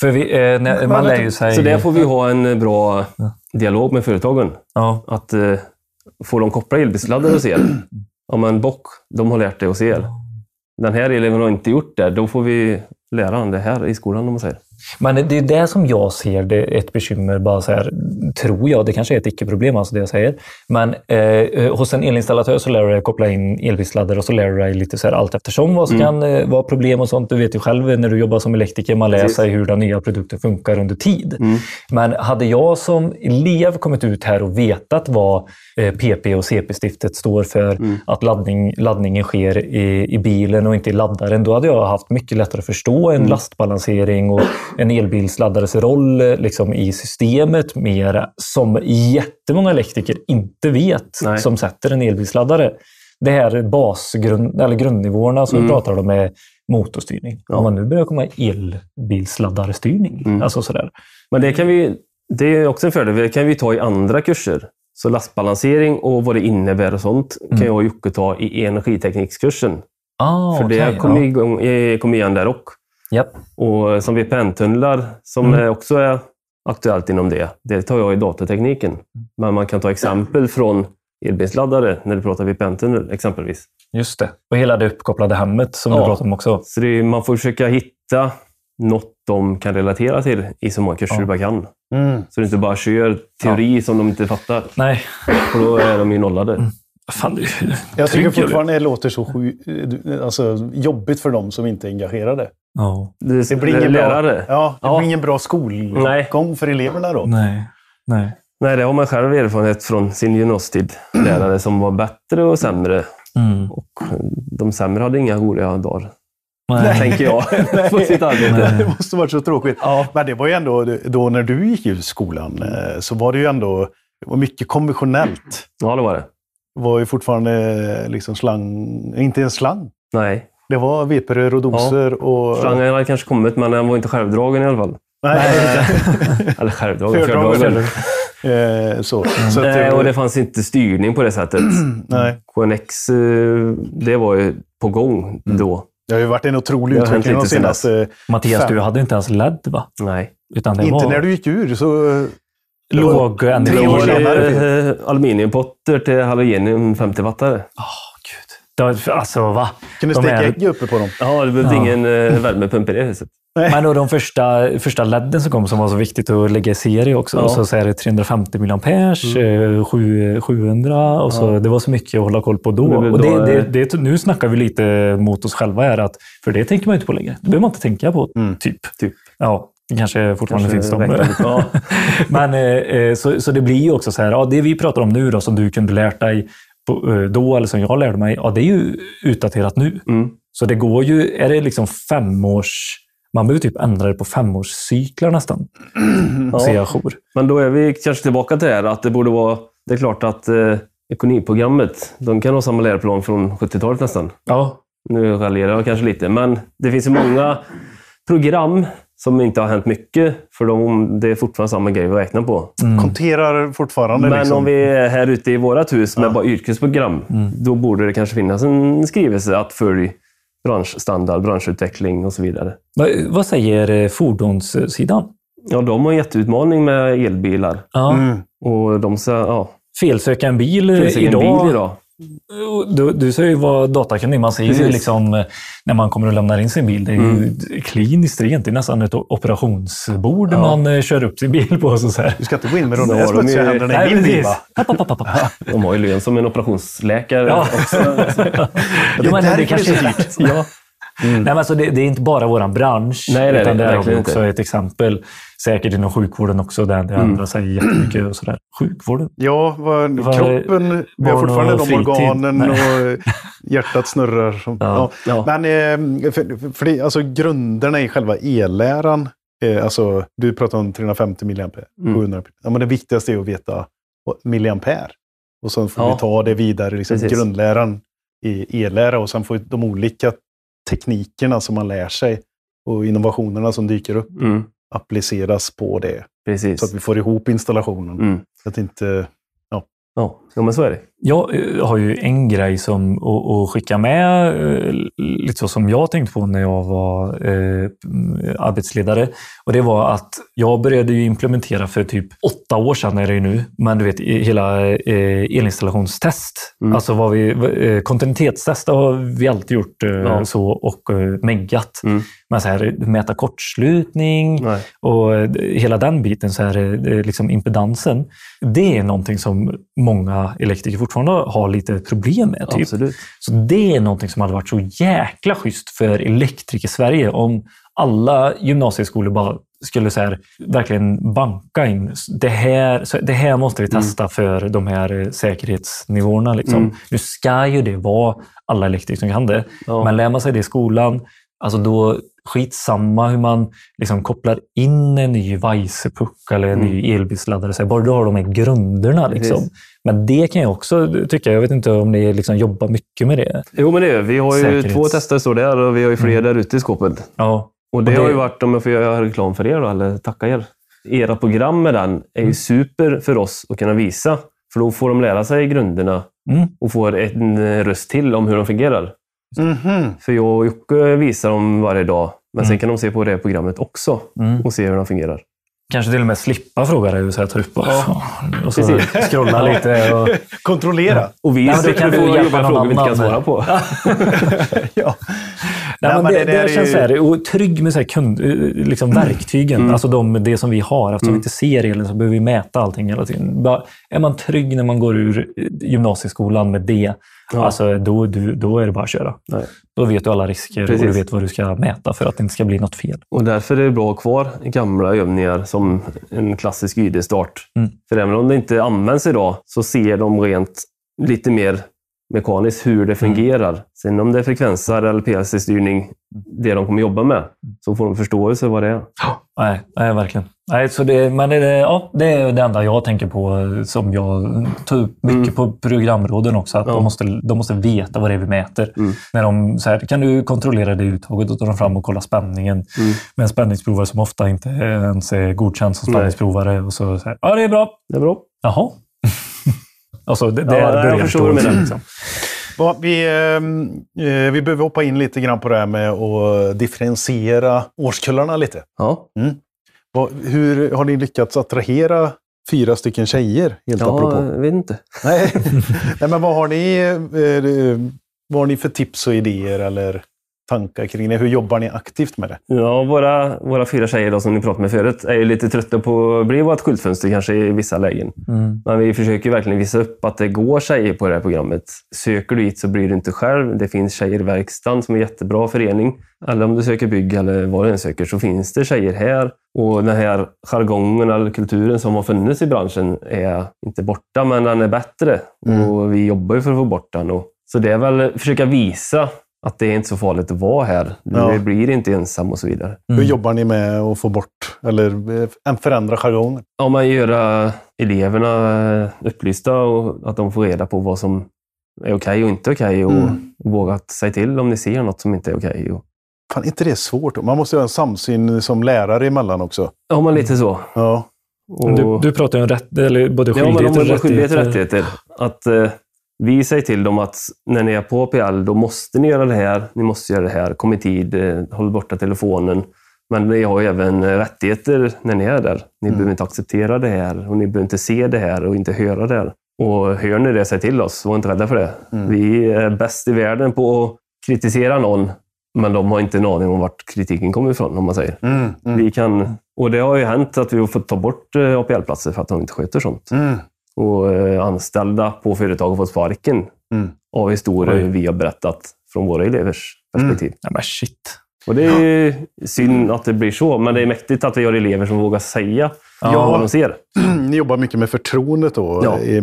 För vi, eh, när, man lär ju sig... Så där får vi ha en bra dialog med företagen. Ja. Att eh, få dem koppla elbilsladdare hos er. Om en bock, de har lärt dig hos el. Den här eleven har inte gjort det. Då får vi lära honom det här i skolan, om man säger. Men det är det som jag ser det ett bekymmer, bara så här, tror jag. Det kanske är ett icke-problem, alltså det jag säger. Men eh, hos en elinstallatör så lär du dig koppla in elbilsladdare och så lär du dig lite så här allt eftersom vad som kan eh, vara problem och sånt. Du vet ju själv när du jobbar som elektriker, man lär sig hur den nya produkten funkar under tid. Mm. Men hade jag som elev kommit ut här och vetat vad eh, PP och CP-stiftet står för, Mm. att laddning, laddningen sker i, i bilen och inte i laddaren, då hade jag haft mycket lättare att förstå Mm. en lastbalansering och en elbilsladdares roll eh, liksom, i systemet mer som jättemånga elektriker inte vet Nej. som sätter en elbilsladdare. Det här basgrund, eller grundnivåerna som Mm. vi pratar om är motorstyrning. Ja. Om man nu börjar komma elbilsladdarstyrning, Mm. alltså sådär. Men det, kan vi, det är också en fördel. Det kan vi ta i andra kurser. Så lastbalansering och vad det innebär och sånt kan Mm. jag och Jocke ta i energiteknikskursen. Ah, För det okej, kommer ja. igång, eh, kommer igen där också. Japp. Och som VPN-tunnlar, som Mm. är också är aktuellt inom det, det tar jag i datatekniken. Men man kan ta exempel från elbilsladdare när du pratar VPN-tunnel exempelvis. Just det. Och hela det uppkopplade hemmet som Ja. du pratade om också. Så det är, man får försöka hitta något de kan relatera till i så många kurser Ja. du bara kan. Mm. Så du inte bara kör teori som de inte fattar. Nej, För då är de ju nollade. fan du. Jag tycker fortfarande det låter så sju, alltså, jobbigt för dem som inte är engagerade. Ja. Det, Det blir ingen, bra, lärare. ja, det Ja. blir ingen bra skolgång för eleverna då. Nej. Nej. Nej, det har man själv erfarenhet från sin gymnasietid. Lärare som var bättre och sämre. Mm. Och de sämre hade inga roliga dagar. Nej. Tänker jag. på sitt arbete. Det måste varit så tråkigt. Ja. Men det var ju ändå, då när du gick ut skolan, eh, så var det ju ändå det var mycket konventionellt. ja, det var det. Det var ju fortfarande liksom slang, inte en slang. Nej. Det var veperör och doser och... Slangen hade kanske kommit, men den var inte självdragen i alla fall. Nej, Eller självdragen, Fördragen. eh, så. så att, Nej, och det fanns inte styrning på det sättet. nej. KNX, eh, det var ju på gång då. Det har ju varit en otrolig utveckling de senaste... Mattias, Fem. du hade inte ens LED va? Nej. Utan det Inte var när du gick ur, så... låg Tre år senare. eh, aluminiumpotter till halogenium 50-wattare. Gud. Det var, alltså va? Kunde De steka är- ägg uppe på dem. Ja, det behövde Ja. ingen eh, värmepump i det huset. Men då de första, första ledden som kom som var så viktigt att lägga i serie också. Ja. Och så, så är det 350 milliampers, eh, sju- 700 och så. Det var så mycket att hålla koll på då. Det och det, det, eh, det, nu snackar vi lite mot oss själva här. Att, för det tänker man inte på längre. Det behöver man inte tänka på. Mm. Typ. Typ. Ja, det kanske fortfarande Kanske finns de. Ja. Men, eh, eh, så, så det blir ju också så här, ja, det vi pratar om nu då, som du kunde lärt dig eh, då, eller som jag lärde mig, ja, det är ju utdaterat nu. Mm. Så det går ju, är det liksom femårs... Man behöver typ ändra det på femårscyklar nästan. Ser jag jour. Men då är vi kanske tillbaka till det här att det borde vara... Det är klart att eh, ekonomiprogrammet, de kan ha samma läroplan från 70-talet nästan. Ja. Nu raljerar jag kanske lite, men det finns ju många program som inte har hänt mycket, för de, det är fortfarande samma grej vi räknar på. Konterar fortfarande. Men liksom. om vi är här ute i vårt hus med bara yrkesprogram, Mm. då borde det kanske finnas en skrivelse att följ branschstandard, branschutveckling och så vidare. Vad, vad säger eh, fordonssidan? Ja, de har en jätteutmaning med elbilar. Ja. Mm. Och de ja, Felsöka en bil eh, ingen idag. bil idag. Du, du säger ju vad datakunnig Man ser ju liksom, eh, när man kommer och lämnar in sin bil. Det är ju kliniskt rent. Det är nästan ett operationsbord Ja. man eh, kör upp sin bil på. Så så här. Du ska inte gå in med de där smutsiga händerna i min bil, va? De har ju lön som en operationsläkare Ja. också. Jo, men därför det kanske det är är dyrt. Ja. Nej, men alltså det, det är inte bara vår bransch, Nej, det är utan det det är också inte. ett exempel. Säkert inom sjukvården också, där det ändrar sig jättemycket. Och sådär. Sjukvården? Ja, vad, Vad- kroppen, vi har fortfarande de fritid. organen Nej. och hjärtat snurrar. Som, ja. Ja. Men eh, för, för det, alltså, grunderna i själva elläran, eh, alltså, du pratar om 350 milliampere, Mm. 700. Ja, men det viktigaste är att veta milliampere. Och sen får Ja. vi ta det vidare, liksom Precis. grundläran i ellära och sen får de olika teknikerna som man lär sig och innovationerna som dyker upp Mm, appliceras på det. precis. Så att vi får ihop installationen. Mm. Så att inte... Ja, jo, men så är det. Jag eh, har ju en grej som att, skicka med, eh, lite så som jag tänkte på när jag var eh, arbetsledare. Och det var att jag började ju implementera för typ åtta år sedan är det ju nu, men du vet hela eh, elinstallationstest. Mm. Alltså vad vi, eh, kontinuitetstest har vi alltid gjort eh, Ja. så och eh, meggat. Mm. Men så här, mäta kortslutning, Nej. och eh, hela den biten, så här, liksom impedansen, det är någonting som många elektriker fortfarande har lite problem med. Typ. Absolut. Så det är någonting som hade varit så jäkla schysst för elektriker Sverige om alla gymnasieskolor bara skulle så här, verkligen banka in. Det här, så det här måste vi testa för de här eh, säkerhetsnivåerna. Liksom. Mm. Nu ska ju det vara alla elektriker som kan det. Ja. Men lär man sig det i skolan, alltså då skitsamma hur man liksom kopplar in en ny Weisse-puck eller en Mm. ny elbilsladdare. Så bara du har de här grunderna. Liksom. Men det kan jag också tycka. Jag vet inte om ni liksom jobbar mycket med det. Jo, men det är vi. har ju Säkerhets- två tester står där och vi har ju fler Mm. där ute i skåpet. Ja. Och det, Och det- har ju varit, om jag får göra reklam för er då, eller tacka er. Era program med den är ju super för oss att kunna visa. För då får de lära sig grunderna Mm. och får en röst till om hur de fungerar. Mhm. För jag och Jocke visar dem varje dag, men sen Mm. kan de se på det programmet också Mm. och se hur de fungerar. Kanske till och med slippa fråga dig så här, ta upp och, och så Precis. scrolla lite. Och, Kontrollera! Och vi Nej, slipper kan du jobba frågor vi inte kan svara på. ja. Nej, men men det, det det, är känns ju- så här, och trygg med så här kund, liksom verktygen, Mm. alltså de, det som vi har. Eftersom vi inte ser elen så behöver vi mäta allting hela tiden. Bara, är man trygg när man går ur eh, gymnasieskolan med det, Ja. alltså, då, du, då är det bara att köra. Nej. Då vet du alla risker och Precis. du vet vad du ska mäta för att det inte ska bli något fel. Och därför är det bra att ha kvar gamla övningar som en klassisk YD-start. Mm. För även om det inte används idag så ser de rent lite mer mekaniskt hur det fungerar. Sen om det är frekvenser eller PLC-styrning, det de kommer jobba med, så får de förståelse vad det är. Nej, nej verkligen. Nej, så det, men det, ja, det är det enda jag tänker på som jag tar upp mycket på programråden också. Att Mm. Ja. de, måste, de måste veta vad det är vi mäter. Mm. När de, så här, kan du kontrollera det uttaget? Då tar de fram och kollar spänningen Mm. med en spänningsprovare som ofta inte ens är godkänd som Nej. spänningsprovare. Och så, så här, ja, det är bra. Det är bra. Jaha. Alltså, det, Ja, där jag börjar förstår vad du. Liksom. Vi, ehm, eh, vi behöver hoppa in lite grann på det här med att differentiera årskullarna lite. Ja, Va, hur har ni lyckats attrahera fyra stycken tjejer? Helt ja apropå. jag vet inte. Nej. Nej, men vad har ni, eh, vad har ni för tips och idéer eller tankar kring det? Hur jobbar ni aktivt med det? Ja, våra, våra fyra tjejer då, som ni pratade med förut är ju lite trötta på att bli vårt skyltfönster kanske i vissa lägen. Mm. Men vi försöker verkligen visa upp att det går tjejer på det här programmet. Söker du hit så blir du inte själv. Det finns tjejer i verkstaden som är en jättebra förening. Eller om du söker bygg eller vad du än söker så finns det tjejer här. Och den här jargongen eller kulturen som har funnits i branschen är inte borta, men den är bättre. Mm. Och vi jobbar ju för att få bort den. Och, så det är väl att försöka visa att det är inte så farligt att vara här. Du Ja. blir inte ensam och så vidare. Mm. Hur jobbar ni med att få bort eller eh, förändra jargongen? Ja, man göra eleverna upplysta och att de får reda på vad som är okej och inte okej och Mm. våga säga till om ni ser något som inte är okej. Och... Fan, inte det är svårt? Man måste ha en samsyn som lärare emellan också. Ja, men lite så. Ja. Och... Du, du pratar ju om rätt, eller både ja, skyldigheter de och rättigheter. rättigheter. Att eh, vi säger till dem att när ni är på PL, då måste ni göra det här. Ni måste göra det här. Kom i tid. Eh, håll borta telefonen. Men ni har ju även eh, rättigheter när ni är där. Ni behöver inte acceptera det här och ni behöver inte se det här och inte höra det här. Och hör ni det, säg till oss. Var inte rädda för det. Vi är bäst i världen på att kritisera någon, men de har inte en aning om vart kritiken kommer ifrån, om man säger. Mm, mm, Vi kan, och det har ju hänt att vi har fått ta bort eh, APL-platser för att de inte sköter sånt. Mm, Och eh, anställda på företag har fått sparken mm. av historier vi har berättat från våra elevers perspektiv. Ja, men shit. Och det är ju synd att det blir så, men det är mäktigt att vi har elever som vågar säga vad de ser. Ni jobbar mycket med förtroendet då, Ja. i,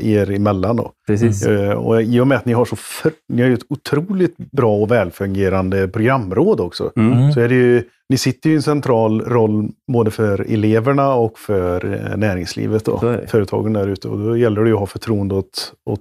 i, er emellan. Då. Precis. Eh, Och I och med att ni har så för, ni har ju ett otroligt bra och välfungerande programråd också. Mm. Så är det ju, ni sitter ju i en central roll både för eleverna och för eh, näringslivet och företagen där ute. Och då gäller det ju att ha förtroende åt, åt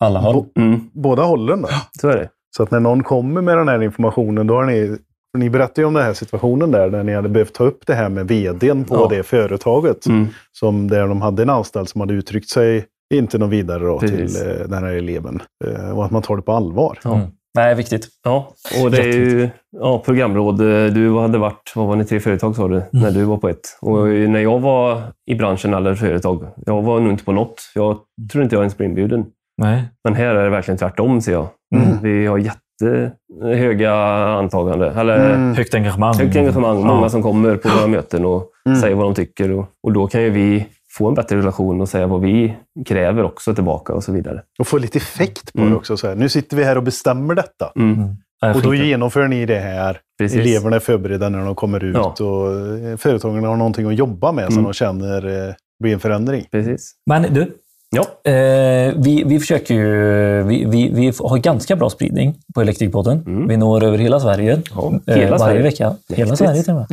Alla håll. bo, Mm. båda hållen. Då. Så är det. Så att när någon kommer med den här informationen, då har ni... Ni berättade ju om den här situationen där, när ni hade behövt ta upp det här med vdn på Ja. det företaget. Mm. Som där de hade en anställd som hade uttryckt sig inte något vidare då, Precis. till eh, den här eleven. Eh, och att man tar det på allvar. Ja. Mm. Nej, viktigt. Ja, och det är ju ja, programråd. Du hade varit, vad var ni, tre företag sa du, när du var på ett. Och när jag var i branschen, eller företag, jag var nog inte på något. Jag tror inte jag ens blev inbjuden. Nej. Men här är det verkligen tvärtom, ser jag. Mm. Vi har jättehöga antaganden. Eller Mm. Högt engagemang. högt engagemang. Ja. Många som kommer på våra möten och Mm. säger vad de tycker. Och, och då kan ju vi få en bättre relation och säga vad vi kräver också tillbaka och så vidare. Och få lite effekt på Mm. det också. Så här. Nu sitter vi här och bestämmer detta. Mm. Nej, Och då genomför ni det här. Precis. Eleverna är förberedda när de kommer ut Ja. och eh, företagen har någonting att jobba med som Mm. de känner eh, blir en förändring. Precis. Men du, Ja. eh, vi, vi försöker ju... Vi, vi, vi har ganska bra spridning på Elektrikpodden. Mm. Vi når över hela Sverige. Ja, eh, hela varje Sverige. vecka. Hela Mäktigt. Sverige till och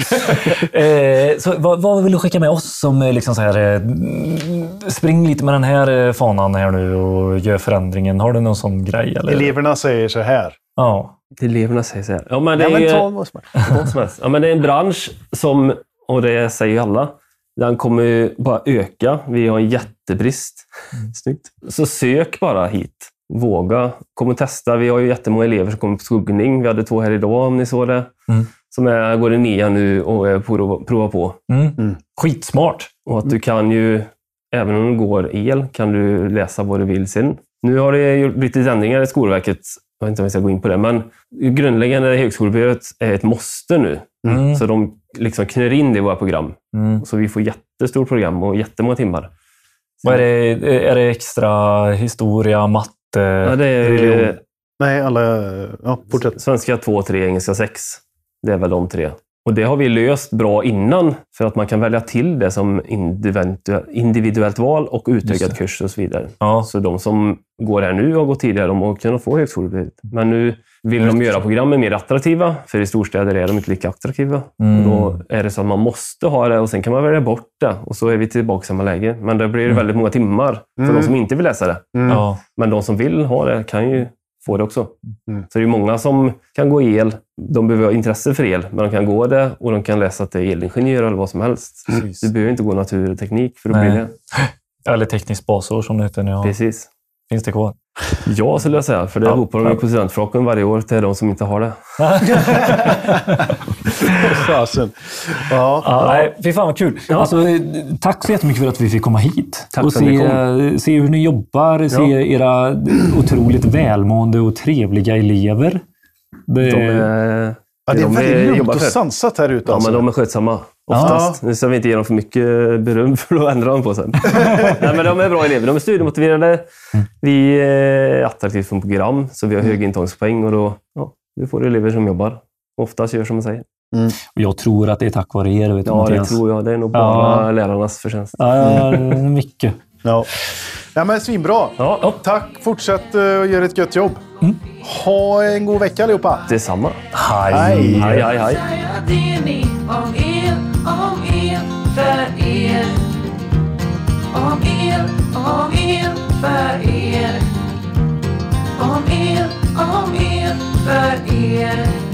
med. eh, så vad, vad vill du skicka med oss som eh, liksom så här, eh, spring lite med den här eh, fanan här nu och gör förändringen. Har du någon sån grej? Eller? Eleverna säger så här. Ja. Eleverna säger så här. Ja, men det Ja, men är, ta vad som helst. Ja, men det är en bransch som, och det säger ju alla, den kommer ju bara öka. Vi har en jättebrist. Snyggt. Så sök bara hit. Våga. Kom och testa. Vi har ju jättemånga elever som kommer på skuggning. Vi hade två här idag om ni såg det. Mm. Som är, går i nian nu och är på prova på. Mm. Skitsmart. Och att du kan ju, även om du går el, kan du läsa vad du vill sen. Nu har det blivit lite ändringar i Skolverket. Jag vet inte om vi ska gå in på det, men grundläggande högskolebehörighet är ett måste nu. Mm. Så de liksom knör in det i våra program. Mm. Så vi får jättestort program och jättemånga timmar. Vad är, det, är det extra historia, matte, Ja, det är religion? Nej, alla... Ja, fortsätt. svenska 2, 3, engelska 6. Det är väl de tre. Och det har vi löst bra innan, för att man kan välja till det som individuellt, val och utökad det. kurs och så vidare. Ja. Så de som går här nu och har gått tidigare, de kunnat få högskolebehörighet. Men nu vill de göra programmen mer attraktiva, för i storstäder är de inte lika attraktiva. Mm. Och då är det så att man måste ha det och sen kan man välja bort det. Och så är vi tillbaka i samma läge. Men det blir väldigt många timmar för Mm. de som inte vill läsa det. Mm. Ja. Men de som vill ha det kan ju få det också. Mm. Så det är många som kan gå el. De behöver ha intresse för el, men de kan gå det och de kan läsa att det är elingenjör eller vad som helst. Precis. Du behöver inte gå natur och teknik för att Nej. bli det. Eller tekniskt basår som det heter nu. Precis. Finns det kvar? Ja, skulle jag säga. För det Ja. ropar de ju på studentfraken varje år till de som inte har det. Fasen. Ja. Ja, nej, fy fan vad kul. Alltså, eh, tack så jättemycket för att vi fick komma hit. Tack och för att ni se, kom. se hur ni jobbar, se era otroligt välmående och trevliga elever. Det, De är, Ja, det är de väldigt lugnt och sansat här ute. Ja, alltså. men de är skötsamma. Oftast. Nu ska vi inte ge dem för mycket beröm för då ändrar de på sig. Nej, men de är bra elever. De är studiemotiverade. Vi är attraktivt som program, så vi har hög intagningspoäng och då ja, vi får elever som jobbar. Oftast gör som man säger. Och jag tror att det är tack vare er. Vet du, Ja, det tror jag. Det är nog bara Ja. lärarnas förtjänst. Ja, ja, mycket. Ja. ja, men svinbra. Ja, Tack. Fortsätt eh, och gör ett gött jobb. Ha en god vecka allihopa. detsamma. Hej! Hej. Hej, hej, för er. Om el, om el, för er. Om el, om el, för er.